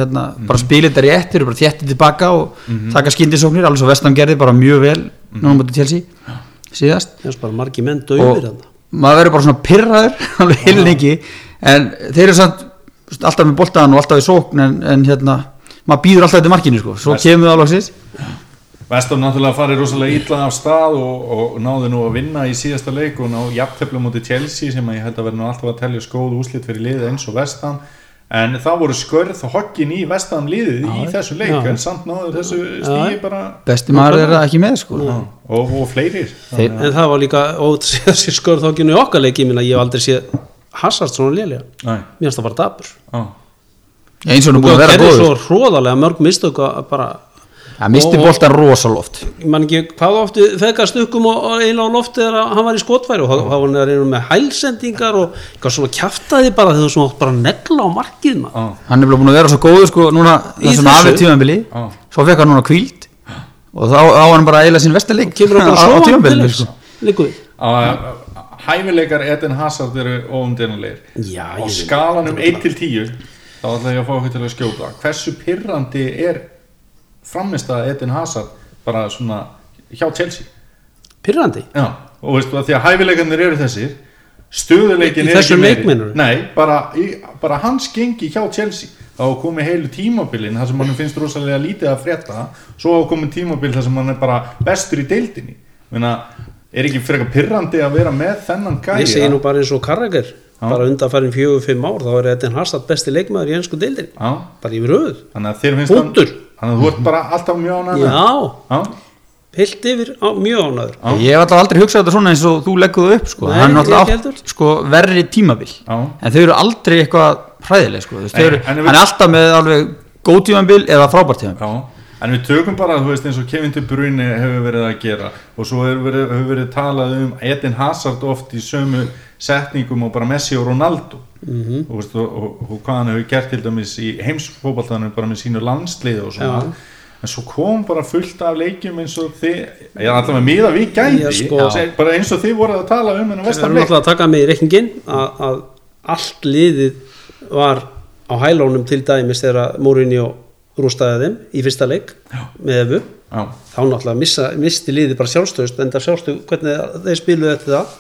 hérna, bara spila þetta rétt, þeir eru bara þéttið tilbaka og taka skyndisóknir, alveg svo vestan gerði bara mjög vel, náttúrulega mútið Chelsea síðast. Það er bara margi menn og döfur hann maður verður bara svona pirraður alveg heilingi, en þeir eru samt alltaf með boltaðan og alltaf í sókn en, en hérna, maður býður alltaf eftir markinu sko, svo Vest- kemur það alveg sýst Vestam náttúrulega farið rosalega illa af stað og, og náði nú að vinna í síðasta leik og ná jafntefla múti Chelsea sem að ég held að verði nú alltaf að telja skóð úslit fyrir liðið eins og Vestam en það voru skörð og hoggin í Vestam liðið í þessu leik Já. en samt náðu þessu stíi bara besti maður er það ekki með sko. Já, og, og fleiri. Þeir- en það var líka þá ekki í okkar leiki, ég minna ég hef aldrei séð Hazard svona Nei, mér finnst það bara dabur já, eins og nú búin að vera gerði góður. svo hróðalega mörg mistök að bara það misti Og- boltan rosaloft ég man ekki hvað ofti og, og eiginlega á lofti þegar hann var í skotfæri og þá var hann að reyna með hælsendingar og eitthvað svona kjaftaði bara þegar þú svona bara negla á markið maður. Já, hann er búin að vera svo góður sko núna þessum þessu? afið tímambili já. svo fekk hann núna kvíld og þá á hann bara eiginlega sín vestileik kemur okkur að á til sko. Hæfileikar Eden Hazard eru óumdénulegir Já, á ég- skalanum 1 til 10 þá ætla ég að fá okkur til að skjóta. Hversu pirrandi er framist að Eden Hazard bara svona hjá Chelsea? Pyrrandi Já, og veistu að því að hæfileikarnir eru þessir stöðuleikin Í er ekki meinarðu? Nei, bara, í, bara hans gengi hjá Chelsea. Þá komið heilu tímabilin þar sem hann finnst rosalega lítið að frétta svo komið tímabil þar sem hann er bara bestur í deildinni. Meina, er ekki frekar pirrandi að vera með þennan gæja? Ég segi nú bara eins og Karrager bara undanfærin fjögur, fimm ár þá er Eden Hazard besti leikmaður í ennsku deildin Já, bara yfir höfuð. Þannig að þér finnst Punktur. þannig að þú ert bara alltaf mjög ánægð með. já, Já, heilt yfir á, mjög ánæður ég hef alltaf aldrei hugsað þetta svona eins og þú leggur það upp sko. Nei, er átt sko, verri tímabil. Já, en þau eru aldrei eitthvað hræðileg sko. En ef við- hann er alltaf með alveg góð tímabil eða frábært tímabil. Já En við tökum bara, þú veist, eins og Kevin De Bruyne hefur verið að gera og svo hefur verið, hefur verið talað um Eden Hazard oft í sömu setningum og bara Messi og Ronaldo Mhm. og, veist, og, og, og hvað hann hefur gert til dæmis í heimsfóbaltanum bara með sínu landsliði og svona Já. en svo kom bara fullt af leikjum eins og þið, ég er alltaf með miða við gæði, Já, sko. bara eins og þið voruð að tala um en að við vestan erum leik náttúrulega að taka með í reikningin að, að allt liðið var á hælónum til dæmis þegar Mourinho rústaði þeim í fyrsta leik með Evu. Já, þá náttúrulega missa, misti liði bara sjálfstöðust en það sjálfstu hvernig þeir spiluðu eftir það.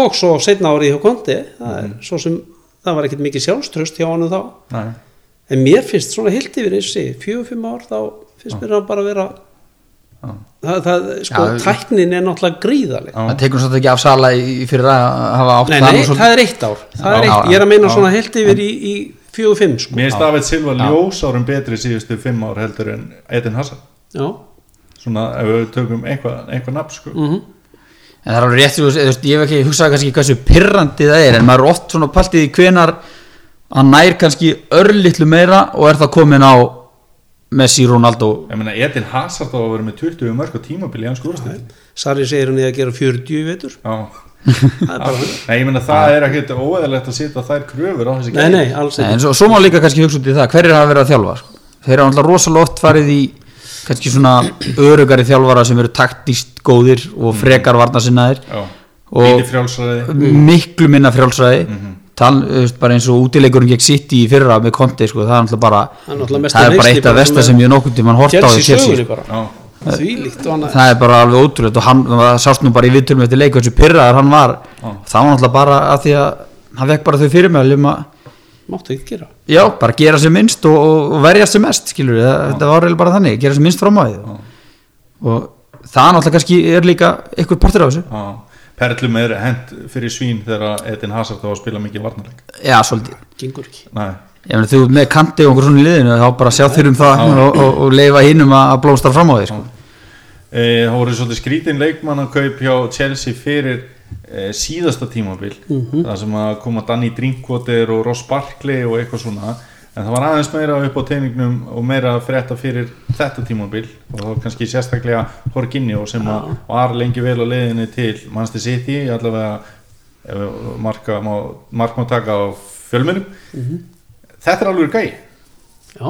Og svo setna ári hjá Kondi það er svo sem það var ekkert mikið sjálfströst hjá hann þá. Nei, en mér finnst svona heilt yfir fjögur, fimm ár þá finnst mér að bara vera Já. það, það sko, Já, tæknin er náttúrulega gríðaleg Já. það tekur svolítið ekki af sala í, í fyrir að hafa átt nei, það nei, það er eitt ár. Það er Já, eitt, já, ég er að meina já. svona heilt yfir í, í fjögur, fimm sko. mér finnst David Silva ljósárum betri síðustu fimm ár heldur en Edin Hazard. Já, svona ef við tökum eitthvað, eitthvað nafn sko. Mhm. En það er alveg rétt, veist, ég hef ekki hugsað kannski hversu pirrandi það er, en maður er oft svona paltið í hvenar hann nær kannski örlittlu meira og er það komin á Messi, Ronaldo. Ég meina Edin Hazard á að vera með 20 mörg á tímabili í hans skúrastil Sari segir hann í að gera 40 í vetur. Já það er bara hann Nei, ég meina það er ekkert óeðalegt að setja þær kröfur á þessi nei, gæði. nei, alls Nei, ekki. en svo, svo má líka kannski hugsa út í það hverjir hafa verið að þjálfa sko? þeir hafa alltaf rosalega oft farið í kannski svona örugari þjálfara sem eru taktist góðir og frekar varnasinnaðir Já, Og- miklu minna frjálsræði. Tal, þú veist, bara eins og útileikurinn gegn City í fyrra með Conte sko, það er alltaf bara Það er er bara eitt af versta sem ég nokkuð tímann hort á í Chelsea Chelsea sögunni bara Já, því líkt og hann það er bara alveg ótrúlega og hann það sást nú bara í viðtölum eftir leik hversu pyrraðar hann var. Það var náttúrulega bara að því að hann vekk bara þau fyrir um að máttu ekki gera. Já, bara gera sem minnst og, og, verja sem mest skilur við, þetta var eiginlega bara þannig gera sem minnst fram á því og það náttúrulega kannski er líka einhver partur af þessu. Perlum er hent fyrir svín þegar Edin Hazard á að spila mikið varnarleik. Já, svolítið. Gengur ekki. Nei, meina þú með kanti og einhver svona í liðinu þá bara sjá þér um það og, og, og leifa hinnum að, að blómstra fram á því sko. E, það voru svolítið skrítin leikmannakaup hjá Chelsea fyrir e, síðasta tímabil. Það sem að koma Danny Drinkwater og Ross Barkley og eitthvað svona. En það var aðeins meira upp á teiningnum og meira að frétta fyrir þetta tímabil. Og þá kannski sérstaklega Jorginho sem að var lengi vel á leiðinni til Manchester City allavega marka, má, taka á fjölmunum þetta er alveg gæi. Já,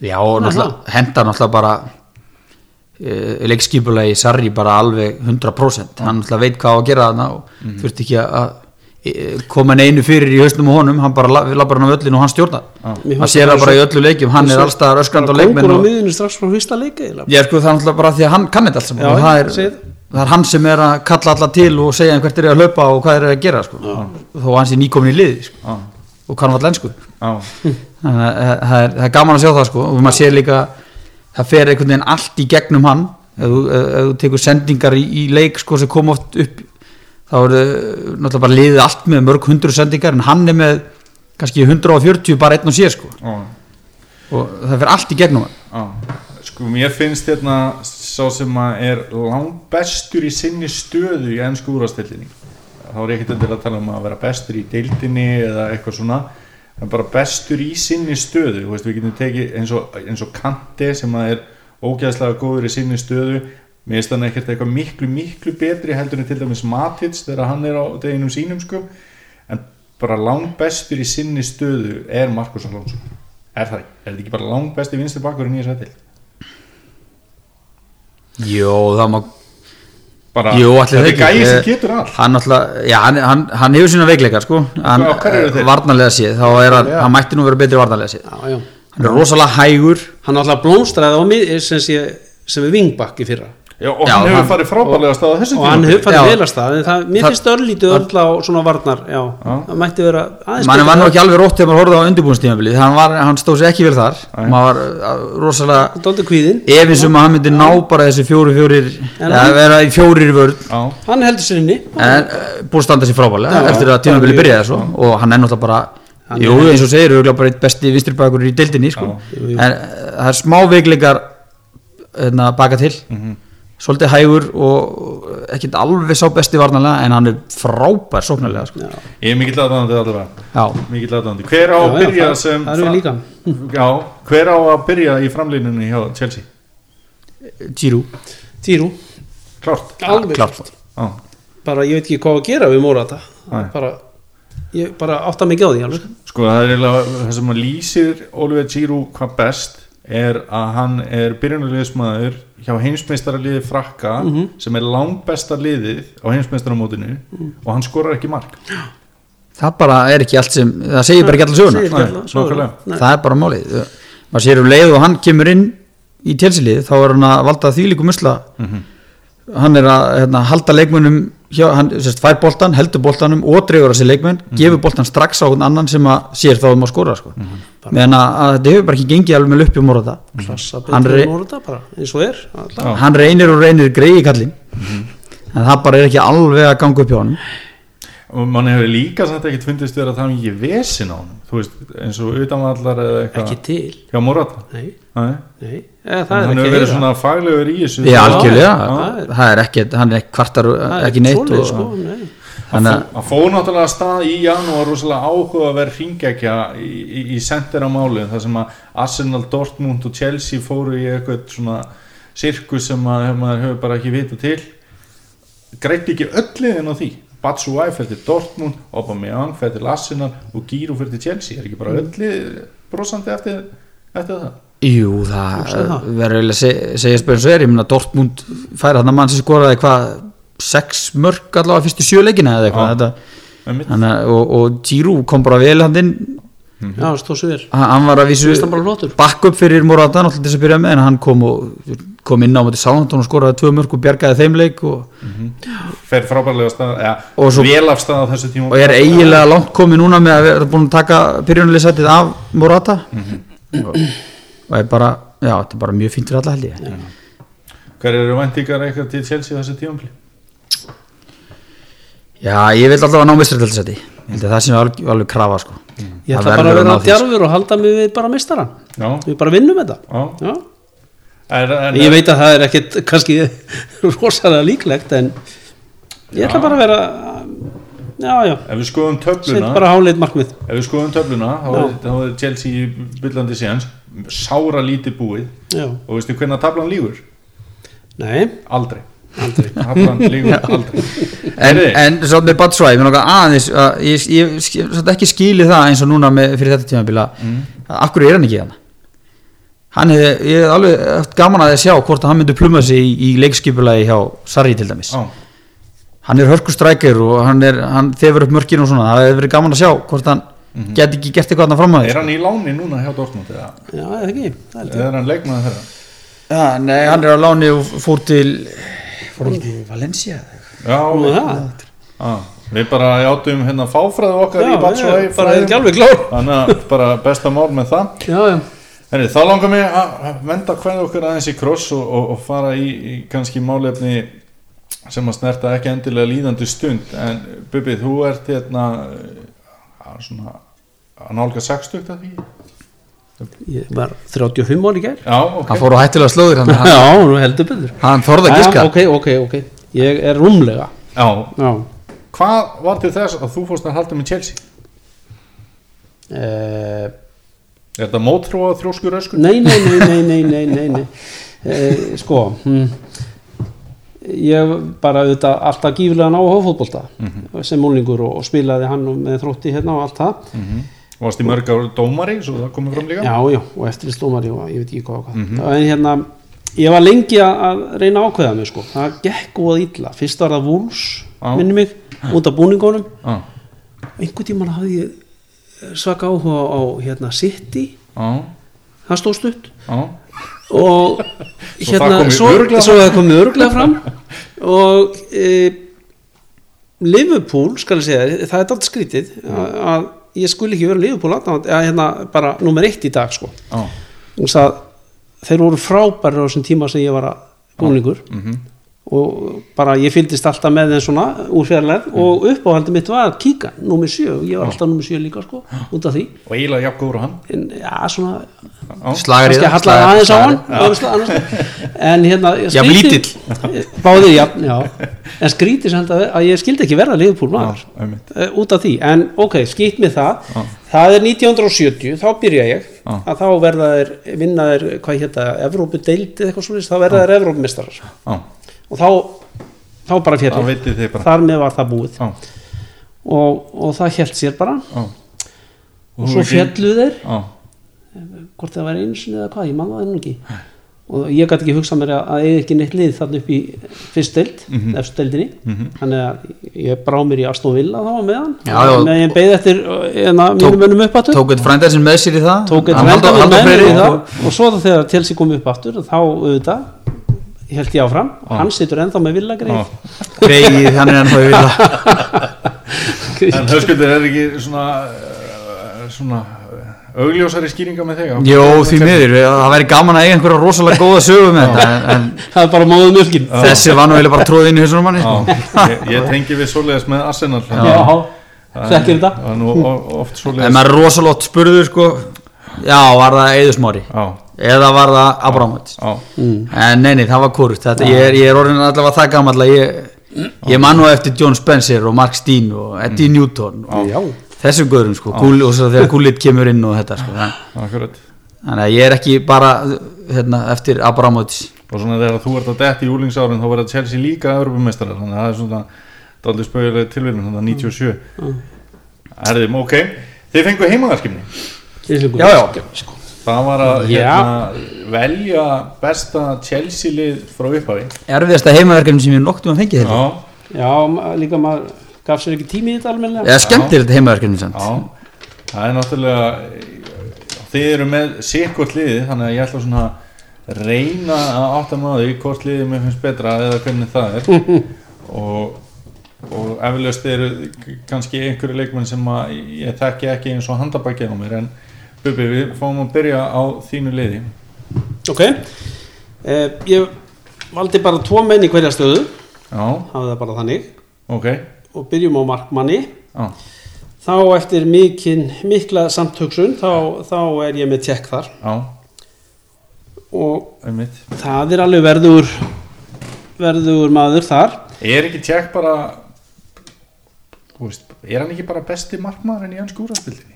já, og náttúrulega henda náttúrulega bara e, leikskipulegi Sarri bara alveg 100% hann veit hvað á að gera þarna og Mhm. þurfti ekki að- að e, koma neinu fyrir í hausnum og honum. Hann bara la- labbar hann á öllinu og hann stjórnar. Hann sér það bara í öllu leikjum. Hann er allstað öskrand á leikmenn og, ég sko það er náttúrulega bara því að hann kann þetta allt saman. Já, og það er, það. er hann sem er að kalla alla til og segja þeim hvert er að hlaupa og hvað er að gera sko. þó hann sé nýkomin í liði sko. Já, og kann þannig að eh, það er, það er gaman að sjá það sko. Og maður sér líka það fer einhvern veginn allt í gegnum hann. Ef þú, ef, þú tekur sendingar í, í leik sko sem kom oft upp þá er uh, náttúrulega bara liðið allt með mörg hundru sendingar en hann er með kannski 140 bara einn og sér sko. Já. Og það fer allt í gegnum hann. Sko mér finnst hérna sá sem að er langt bestur í sinni stöðu í ennsku úrastildinni þá er ekkert til að tala um að vera bestur í deildinni eða eitthvað svona en bara bestur í sinni stöðu. Veist, við getum tekið eins og, eins og Kante sem er ógæðslega góður í sinni stöðu. Mér finnst hann ekkert eitthvað miklu miklu betri heldur en til dæmis Matits þegar hann er á deginum sínum sko. En bara langt bestur í sinni stöðu er Markus Alonso. Er það, er þetta ekki bara langt besti vinstri bakkurinn í þessu til Jó, það má bara, Jú, þetta er gæði sem getur allt. hann já, hann, hann, hann hefur sína veikleikar sko. Hann, varnarlega séð, þá er Já. hann mætti nú vera betri varnarlega séð. Já, já. hann er rosalega hægur. Hann alltaf blómstraði á mið sem, sé, sem er vingbakk í fyrra Já, og Já, hann hefur farið frábælega að staða þessu og hann hefur farið vel að stað en það, mér finnst örlítið öll á svona varnar já, það mætti vera aðeins mann var nú ekki alveg rótt þegar maður horfði á undirbúinstímabilið hann, var, hann stóð sér ekki vel þar. Nei. maður var uh, rosalega Dálítið kvíðinn, efins um að hann myndi ná bara þessi fjóri fjórir En eða vera í fjórir vörð hann heldur sér inni. En uh, búið að standa sér frábælega Já, eftir að tímabilið bara- byrjaði svo. Og hann er náttúrulega bara jú, eins og segir, auðvitað bara eitt besti vinstribakur í deildinni sko. Uh, það er smá veikleikar hérna, baka til. Mhm. Svolítið hægur og ekkert alveg sá besti varnalega en hann er frábær sóknarlega sko. ég er mikill aðdáðandi allavega já, mikill aðdáðandi Hver á að byrja sem. Já, hver á að byrja í framlínunni hjá Chelsea? Giroud. Klárt. Alveg klárt. Já, bara ég veit ekki hvað að gera við Morata. Nei. bara, ég bara átta ekki á því alveg. Sko það er það sem að lýsir Oliver Giroud hvað best er að hann er byrjunarliðismæður hjá heimsmeistaraliði frakka Mhm. sem er langt besta liðið á heimsmeistaramótinu og hann skorar ekki mark. Það bara er ekki allt sem það segir bara ekki allir söguna það er bara málið. Maður sér um leið og hann kemur inn í tjelsilið þá er hann að valda þvílíkum usla hann er að hérna, halda leikmönnum hjá, hann sérst, fær boltan, heldur boltanum og dregur þessi leikmenn, gefur boltan strax á einhvern annan sem að sér þá um að skora sko. meðan að, að þetta hefur bara ekki gengið alveg með luppi um orða Hann betur re- en orða bara eins og er alltaf. hann reynir og reynir greiði kallinn. En það bara er ekki alveg að ganga upp hjá hann og mann hefur líka samt ekkert fundist vera að það er ekki vesin á hann þú veist, eins og utanvallar eða ekki eitthvað til. Hjá Morata? Nei, Nei. nei, eða, það hann er hefur ekki verið svona faglegur í þessu. Já, algjörlega, já. það er ekki hann er ekki kvartar ekki neitt og, sko, nei. hann fóð náttúrulega stað í janúar rosalega áhuga að vera hringekja í, í, í sendir á málið þar sem að Arsenal, Dortmund og Chelsea fóru í eitthvað svona sirkus sem að maður hefur bara ekki vita til. Greitt ekki öll liðin á því Batshuayi fyrir til Dortmund Aubameyang fyrir til Arsenal og Giroud fyrir til Chelsea. Er ekki bara öll lið brosandi eftir, eftir það? Jú, það verður að seg- segja spöðum svo er, ég meina Dortmund færa þarna mann sem skoraði hvað sex mörg allavega fyrstu sjöleikina eða eitthvað þannig, að- og, og Giroud kom bara vel hann inn. Já, stóð svo vel. Hann var að vísu bakk upp fyrir Morata náttúrulega til þess að byrja með en hann kom, og, kom inn á mæti Sáhandón og skoraði tvö mörg og bjargaði þeim leik og, fer frábærlega stað ja, Og svo- vel af stað á þessu tíma og er eiginlega langt komið núna með að vera búin að taka byrjunarliðsætið af Morata? Og, og er bara já, þetta er bara mjög fínt fyrir alla held ég. Hver eru væntingar eitthvað til Chelsea á þessu tíma Já, ég vil alltaf að ná mistrættilsæti það sem er alveg, alveg krafa sko. ég Það ætla bara að vera því, sko. djarfur og halda mig við bara mistaran já, við bara vinnum þetta. Já. Já. Er, en, ég veit að það er ekkit kannski rosalega líklegt en ég ætla bara að vera já, já, ef við skoðum töfluna bara háleit markmið. Ef við skoðum töfluna þá er, þá er Chelsea í byllandi séns sára lítið búið. Já, og veistu hvernig tablan lígur? nei, aldrei. Aldrei. Tablan lígur aldrei. En, en svo með langar aðeins að, ég, ég, ég satt ekki skilið það eins og núna með, fyrir þetta tímabila mm. hverju er hann ekki hann hann hefði, ég hef alveg haft gaman að þið sjá hvort að hann myndi pluma sig í, í leikskipulagi hjá Sarri til dæmis. Á, hann er hörkustrækir og hann, er, hann þefur upp mörkinu og svona, það hefði verið gaman að sjá hvort hann geti ekki gert eitthvað hann fram að er því hann í láni núna hjá Dortmund eða? Já, eða ekki, það er hann leikmaður þeirra? ja, nei, hann er á láni og fór til fór ekki til Valencia já, Nú, við, það. bara játum hérna fáfræðu okkar já, í ég bara er ekki alveg klár. Þannig að bara besta mál með það. Já, já, Henni, þá langar mig að venda hvað okkur aðeins í kross og, og, og fara í, í kannski málefni sem að snerta ekki endilega líðandi stund. En Bubi, þú ert hérna að svona að nálga 60 að því? ég var 35 ári í gær. Já, ok. Hann fór á hættilega slóðir hann, hann, já, nú heldur betur. Hann þorði að giska. ok, ok, ok, ég er rúmlega. Já, já. Hvað var til þess að þú fórst að halda með Chelsea? eh, Er þetta mótþróa þrjóskur öskur? Nei, nei, nei, nei, nei, nei, nei, nei. Eh, sko hm, ég bara auðvitað alltaf gífilega ná á fótbolta sem múlingur og, og spilaði hann með þrótti hérna og allt það. Mm Varst í mörg ár dómari, svo það komið fram líka? já, já, og eftirlistómari og ég veit ekki hvað, og hvað. en hérna ég var lengi að- að reyna að ákveða mig sko, það gekk óað illa. Fyrst var það Wolves, Já. minni mig út af búningunum, Já, einhvern tímann hafði ég svaka áhuga á hérna City, já, það stóð stutt. Já. Og hérna kom svo, það komið örglega fram og e, Liverpool skal ég segja, það er allt skrítið að, að ég skul ekki vera Liverpool aðdáandi, að hérna bara nummer eitt í dag sko. Að þeir voru frábæri á þessum tíma sem ég var að búningur. Mhm og bara ég fylgdist alltaf með þeim svona úr fjarlæð og uppáhaldið mitt var kíka, nummer sjö. Og ég var alltaf nummer sjö líka sko, út af því. Og eiginlega jafn góður og hann? En já, svona Já, slagar í kannski það. hallaði aðeins á hann slag. en hérna Jafn skrítið- báðir jafn, já. En skrítið sem þetta að ég skildi ekki verða liðbúl maður. Já, uh, út af því, en ok, skýtt með það. Já. það er 1970, þá byrja ég. Já. að þá verða þeir, vinna þeir hvað hérna, Evrópu deild eða eitthvað svona þá verða þeir Evrópumistarar og þá, þá bara bara. Þar með var það búið. Já, og, og það held sér bara. Já. Og svo fjallu þeir. Já, hvort það var einu sinni eða hvað, ég manna það nú ekki. Og ég gæti ekki hugsað mér að eiga ekki neitt lið þarna upp í fyrst deild mm Mhm. eftir deildinni. Þannig að ég brá mér í Aston Villa þá með hann Já, já. með ég beið eftir hérna, mínum önum upp aftur. tók eitt frænda sem með sér í það. Tók eitt Hann frænda Halldór- minn Halldór með mér í það. Og- og svo þegar Chelsea kom upp aftur þá auðvitað held ég áfram. Og hann situr ennþá með Villa greið Já. Greið, hann er ennþá í vilja En höskuldur er ekki svona uh, svona uh, augljósari skýringa með þig? Jó, því miður, það væri gaman að eiga einhverja rosalega góða sögu með þetta en, en það er bara móðum mjölkin þessi var nú eiginlega bara tróð inn í hausunum manni Já, sko. ég, ég tengi við svoleiðis með Arsenal. Já, þekkir þetta? Er en maður er rosalótt spurður sko. Já, var það Eðusmári Já, eða var það Abramovits já, en neini, það var þetta, ég, er, ég er orðin allavega það gammal ég, ég man nú eftir John Spencer og Mark Steen og Eddie Newton og þessum guðurum sko, Gúl, og svo þegar Gullit kemur inn og þetta sko, þannig akkurat. Þannig að ég er ekki bara hérna, eftir Abramovits Og svona þegar þú ert að detti í úlingsárin þá verða Chelsea líka Europameistarar Þannig að það er svona daldið spauðilega tilvíðin Þannig að 97 Erðum, ok. Þið fengu heimaðarskimni já, já, Það var að Já. hérna, velja besta Chelsea lið frá upphafi. Erfiðasta heimaverkefni sem ég noktum að fengi þetta Já, já, líka maður gaf sér ekki tími í þetta almennilega. Eða skemmtilegt heimaverkefni samt. Já. Það er náttúrulega Þið eru með sikkvort liði Þannig að ég ætla svona að reyna að átta maður því hvort liðið mér finnst betra eða hvernig það er. Og, og eflaust eru kannski einhverju leikmenn sem að ég þekki ekki eins og handabækja á mér en Bubi, við fáum að byrja á þínu liði. Ok. Eh, ég valdi bara tvo menn í hverja stöðu. Já, hafði það bara þannig. Ok. Og byrjum á markmanni. Já, þá eftir mikinn, mikla samtöksun þá, þá er ég með tjekk þar. Já, og einmitt. það er alveg verður verður maður þar. Er ekki tjekk bara veist, er hann ekki bara besti markmaður en í hans skúrastildinni?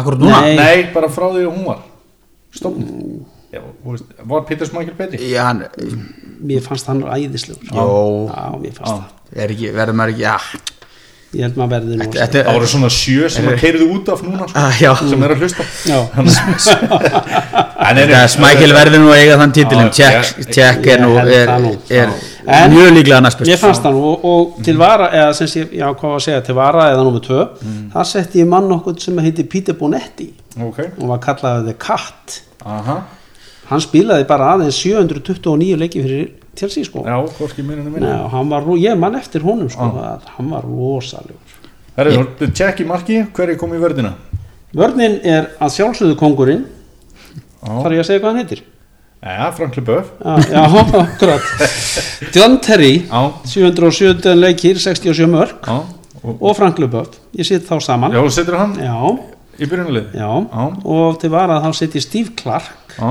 Akkur núna Nei. Nei, bara frá því að hún var stofn Já, þú veist, var Peter Smækil betri? já, hann, mér fannst hann æðislegur Jó. já, mér fannst Já. það er ekki, verður maður ekki já, ég held maður verður nú þetta Það voru svona sjö sem að keirðu út af núna sko, Ah, já. sem er að hlusta já, Smækil verður nú að eiga þann títilum Já, Tjekk ég- er ég nú er, er mjög líklega best Mér fannst það nú og, og til vara eða sem hvað var að segja til vara eða nummer tvö þar setti ég mann okkur sem heiti Peter Bonetti. Og var kallaði The Cat. Aha. Hann spilaði bara aðeins 729 leiki fyrir Chelsea sko. Ég mann eftir honum sko að hann var þú tjekk í marki, hverju kom í vörðina? vörnin er að sjálfsögðu kongurinn þarf ég að segja hvað hann heitir? Ja, Frank Leboeuf já, já akkurat. John Terry Já, 770 leikir 67 mörg já. Og, og Frank Luböf ég sitt þá saman. Já, setur hann? Já, í byrjunalið og til var að þá sitt ég Steve Clark já,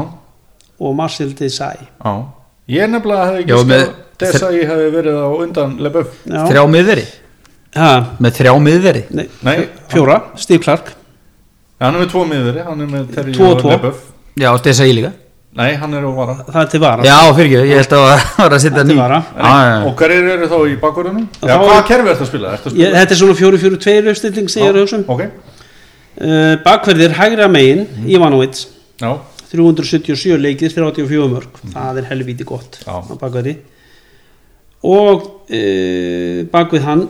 og Marcel Desai. Já. Ég nefnilega hefði Já, ekki með- sko Dessa ég hefði verið á undan Leboeuf já, þrjá miðveri ha, með þrjá miðveri nei, Nei, fjóra, Steve Clark. Hann er með tvo miðveri, hann er með Terry Tvo og. Leboeuf já, að ég líka. Nei, hann er á vara. Það er til vara. Já, fyrir ekki, ég held að það var að setja ný. Var að. Já, já, já. Og hverjir eru þá í bakverðunum? Já, hvaða kerfi ertu að spila? Þetta er svona 4-4-2 uppstilling sem ég er að hugsa um. Ok, uh, bakverðir hægra megin Ivanovic já, 377 leikir 34 mörg það er helvíti gott Já. á bakverði og uh, bakvið hann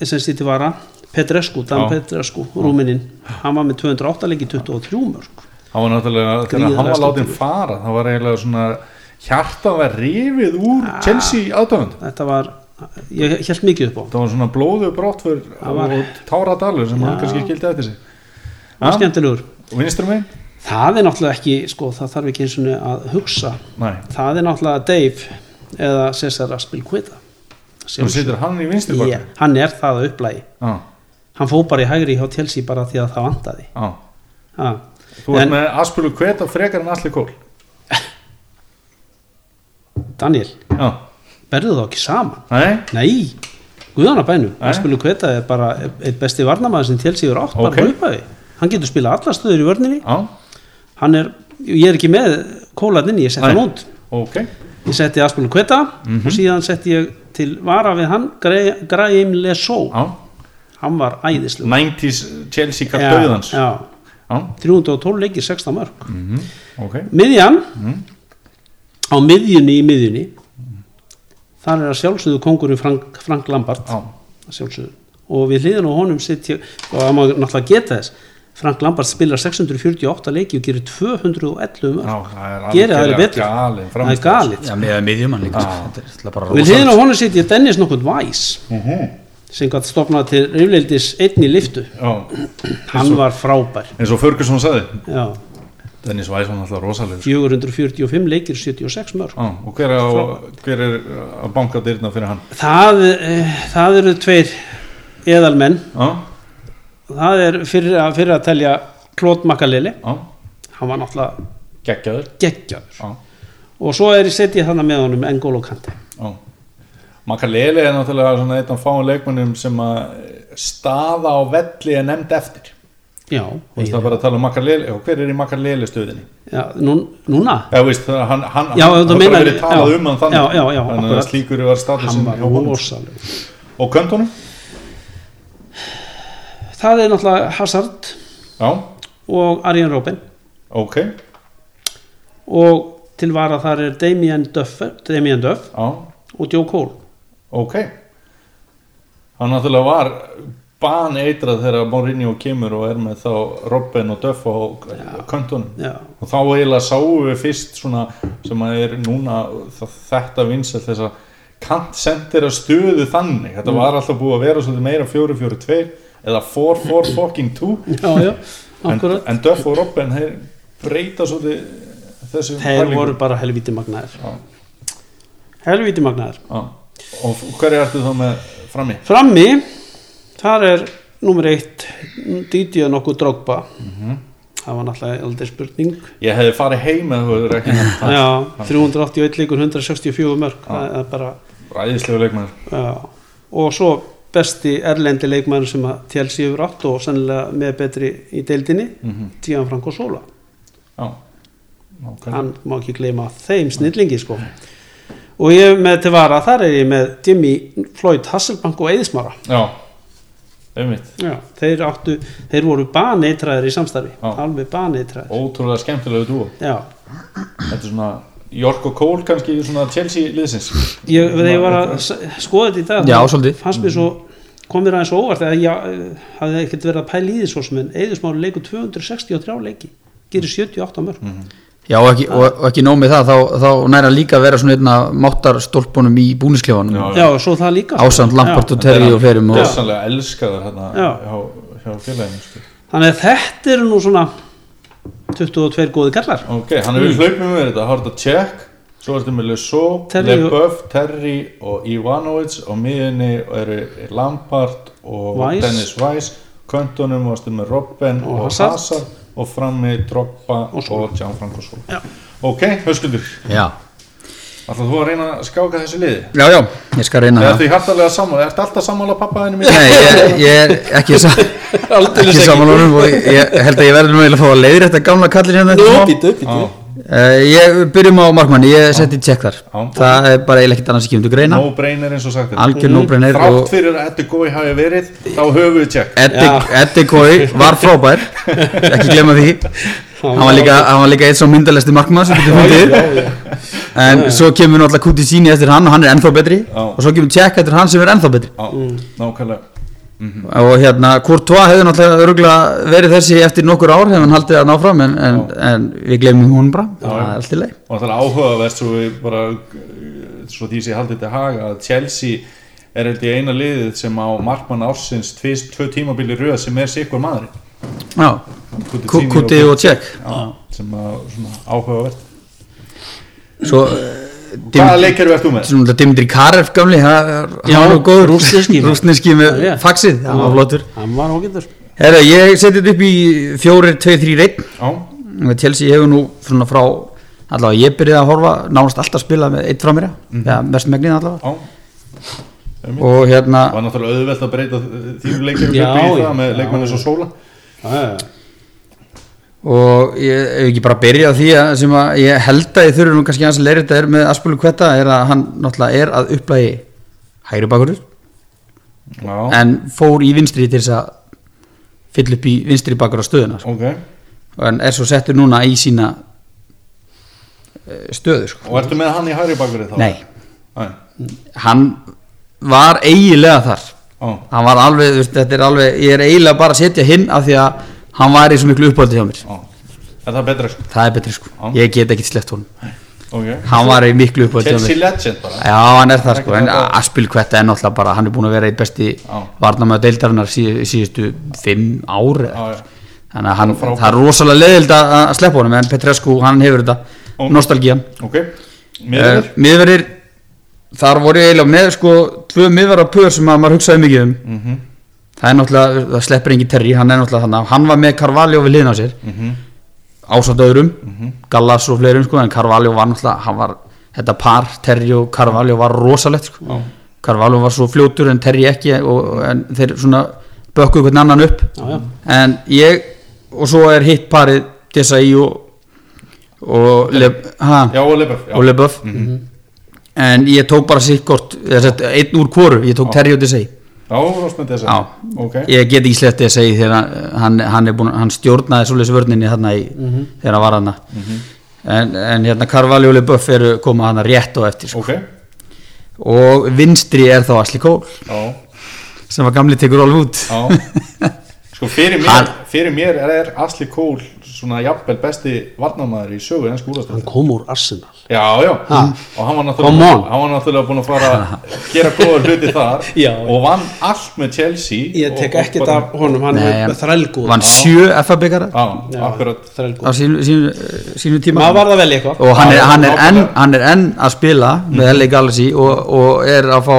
sem stýtti vara Petrescu, Dan. Petrescu, rúmininn hann var með 208 leiki 23 mörg hann var náttúrulega þegar hann var skemmtilegur. fara það var eiginlega svona hjarta var rifið úr Chelsea aðdöfund þetta var, ég held mikið upp á það var svona blóðu var- og tára dalur sem hann Já. kannski skildi eftir sig var skemmtilegur vinstrum megin? það er náttúrulega ekki, sko, það þarf ekki eins og að hugsa Nei, það er náttúrulega Dave eða Cesar Aspilqueta þú situr hann í vinstri yeah. hann er það að upplægi Já, hann fó bara í hægri hjá Chelsea bara því að það vantaði já ha. Þú ert En- með Aspulu Kveta frekar en Alli Kól. Daniel, Já, verður það ekki saman? Nei, Nei, guðana bænum Nei. Aspilur Kveta er bara eitt besti varnamaður sem er átt Ok. bara hlupaði hann getur spila alla stöður í vörninni. Já, hann er, ég er ekki með kólarninni, ég Nei. hann út. Ok. Ég setti Aspilur Kveta Mhm. og síðan setti ég til vara við hann Gra- Graham Lesaux Já, hann var æðislu 90s Chelsea Já, já, 312 leikir 16 mörg mhm, ok. Miðjan Mhm. á miðjunni í miðjunni þar er að sjálfsögðu kongurinn Frank, Frank Lampard. Já, að sjálfsögðu. Og við hliðin á honum sitja og það má náttúrulega geta þess Frank Lampard spilar 648 leiki og gerir 211 já, mörg það er Gerir það algjörlega betur. það er er bara og við hliðin á honum sitja Dennis nokkuð Væs Mhm. Sem gætt stopnað til rifleildis einn í liftu Já, hann var frábær. eins og Ferguson sagði. Já, Dennis var náttúrulega rosalega 445 leikir 76 mörg Já, og hver er, á, hver er að banka dyrna fyrir hann? það, e, það eru tveir eðalmenn. Já, það er fyrir að, fyrir að telja Klót Makaleli já, hann var náttúrulega geggjaður. geggjaður. Já, og svo er ég setjið þannig með honum N'Golo Kante já Makalele er náttúrulega svona einn af fáum leikmönnum sem að staða á velli er nefnd eftir. Já, það bara að tala um Makalele og hver er í Makalele stöðinni? já nú, núna? Já, veist, hann, hann, Já, hann, hann bara verið talað já, um hann þannig. já, þannig að slíkur var statusinn hann var rosaleg og köntunum? það er náttúrulega Hazard Já, og Arjen Robben. Ok. Og til vara þar er Damien Duff, Damien Duff Já, og Joe Cole ok. Hann náttúrulega var baneitrað þegar Mourinho kemur og er með þá Robben og Duff köntunum já, og þá eiginlega sáum við fyrst svona sem að er núna þetta vinsælt þess að kantsendera stöðu þannig. Þetta var alltaf búið að vera svolítið meira 4-4-2 eða 4-4 fucking 2 já, já, en, akkurat. en Duff og Robben þeir breyta svolítið þeir voru bara helvíti magnaðir. Helvíti magnaðir. Og hverju ertu þá með frammi? frammi þar er nummer eitt Didier nokkuð Drogba það var náttúrulega aldrei spurning Ég hefði farið heim eða þú nefnt það. já, 381 leikur 164 mörg það er bara ræðislegu leikmaður já. og svo besti erlendi leikmæður sem að Chelsea yfir átt og sennilega með betri í deildinni Mhm. Gianfranco Sola Já, nákvæmlega. hann má ekki gleyma þeim snillingi sko og ég er með til vara þar er ég með Jimmy Floyd Hasselbank og Eðismara Já, Já, þeir áttu, þeir voru baneitraðir í samstarfi, Já. alveg baneitraðir. Ótrúlega skemmtilegu dúo. Já, Þetta er svona York og Cole kannski svona Chelsea liðsins. Ég, ég var að skoða þetta í dag Já, svolítið. fannst mér svo, kom mér aðeins óvart þegar ég hafði ekkert verið að pæla í því svo sem en Eðismári leikur 263 leiki gerir 78 mörg Já, og ekki, og, og ekki nóg með það þá, þá næra líka að vera svona einna máttarstólpunum í búnisklefanum Já. Já, svo það líka Ásand, Lampart og Terry og fleirum og, Þessanlega elskaður hérna Já. hjá, hjá félaginu sko. Þannig að þetta eru nú svona 22 góði kallar Ok, hann hefur mm. hlaupið með þetta Hárta Check Svo ertu með og- Leboeuf, Terry og Ivanovic og miðinni eru Lampard og Weiss. Dennis Weiss Kvöntunum varstu með Robben Og og, Hazard. Og frammi Drogba Og og. Gianfranco Sola Já. Ok, höskuldur Já, Ætlar þú að reyna að skáka þessu liði? já, já, ég skal reyna það sammála, ertu alltaf sammála pappaðinu mín? Nei, ég, ég er ekki, sa, ekki samanlónum og ég, ég held að ég verður nú eiginlega að fá að leiðir þetta gamla kallir hérna Uh, ég byrjum á markmanni, ég seti tjekk þar Já. Það er bara eiginlega ekkert annars ekki um til greina. No brainer eins og sagt. Algjör no-brainer Þrátt og fyrir að þetta gói hafi verið þá höfum við tjekk. Eddi, Eddi Kói var frábær. Ekki glemma því. Hann var líka, hann var líka eitt svo myndalesti markmann sem getur fundið. En svo kemur náttúrulega Kuti Síni eftir hann og hann er ennþá betri. Já. Og svo kemur tjekk eftir hann sem er ennþá betri Já, nákvæmlega Og hérna, Courtois hefði náttúrulega örgulega verið þessi eftir nokkur ár Hefði hann haldið að ná fram En, en, en við glemum hún bara. Það er allt í leið og það er áhugavert svo bara svo því sem ég haldið til haga að Chelsea er ég eina liðið sem á markmann ársins tvö tímabili röð sem er sikkur maðurinn. Já, Ku- Kuti og tjekk Já, sem að svona áhugavert. Svo Hvaða leikir verður þú með? Svona Dimitri Karev gamli hann Já, hann var góður. rússneski. rúsneski með Já. faxið, hann var flottur. Hann var Herra, ég seti þetta upp í 4, 2, 3, 1 Já, Chelsea hefur nú svona frá allavega ég byrjaði að horfa nánast alltaf að spila með eitt frá mér Mhm. ja, mest megnið allavega. Já. Og hérna Það var náttúrulega auðvelt að breyta Já, já, það með já, leikmanni svo sóla og ég hef ekki bara byrjað því að sem að ég held að ég þurfi nú kannski hans að leira þetta er með Aspulu Kvetta er að hann náttúrulega er að upplægi hægri bakurur Já, en fór í vinstri til þess að fylla upp í vinstri bakur á stöðuna sko. ok en er svo settur núna í sína eh, stöðu sko. Og ertu með hann í hæri bakverði þá? nei, Nei. hann var eiginlega þar Á, hann var alveg, þetta er alveg ég er eiginlega bara að setja hinn af því að hann var í svo miklu uppáldi hjá mér á. Er það betra sko? það er betri sko, Já. ég get ekki sleppt honum Ok. hann var í miklu uppáldi hjá Chelsea mér legend bara. já, hann er það sko, en Aspilkvetta er náttúrulega bara, hann er búin að vera í besti varnamöðu deildarinnar sí, síðustu fimm ári Já, já. þannig að hann, Frábær. það er rosalega leðild að að sleppa honum en Petrescu, hann hefur þetta Ó. nostalgían Ok. Miður? uh, miðverðir þar voru ég eiginlega með sko tvö miðverðar pör sem að maður hugsaði mikið um Mhm. Það er náttúrulega, það sleppur engin Terry hann er náttúrulega þannig, hann var með Carvalho við liðna á sér Mhm. ásatt öðrum Mhm. Gallas og fleirum sko, en Carvalho var náttúrulega hann var, þetta par, Terry og Carvalho var rosalegt sko, Já. Carvalho var svo fljótur en Terry ekki og, en þeir svona bökkuðu hvern annan upp já. en ég og svo er hitt parið Desai og og, Le, Lebeuf. og Leboeuf en ég tók bara sikkort einn úr hvoru, ég tók Já. Terry og Desai Já, Ross með þess Já, Ok. ég get ekki slett að segja þegar hann, hann, búin, hann stjórnaði svoleiðis vörninni þarna í, þegar hann var þarna en, en hérna Carvalho og Leboeuf eru koma þarna rétt og eftir sko. Ok. og vinstri er þá Asli Kól Já. sem var gamli tekur alveg út Já. Sko fyrir mér, Hann- fyrir mér er, er Asli Kól svona jafnvel besti varnamæður í sögu enn hann skúlastöð. kom úr Arsenal Já, já. Ha. Og hann var, náttúrulega, on. hann var náttúrulega búin að fara að gera góða hluti þar Já. og vann allt með Chelsea. ég tek ekkert bara- af honum, hann er hann- þrælgúð vann sjö FA-byggara á sínu, sínu, sínu tíma maður var það vel eitthvað og hann er, hann, er enn, hann er enn að spila með LA Galaxy og, og er að fá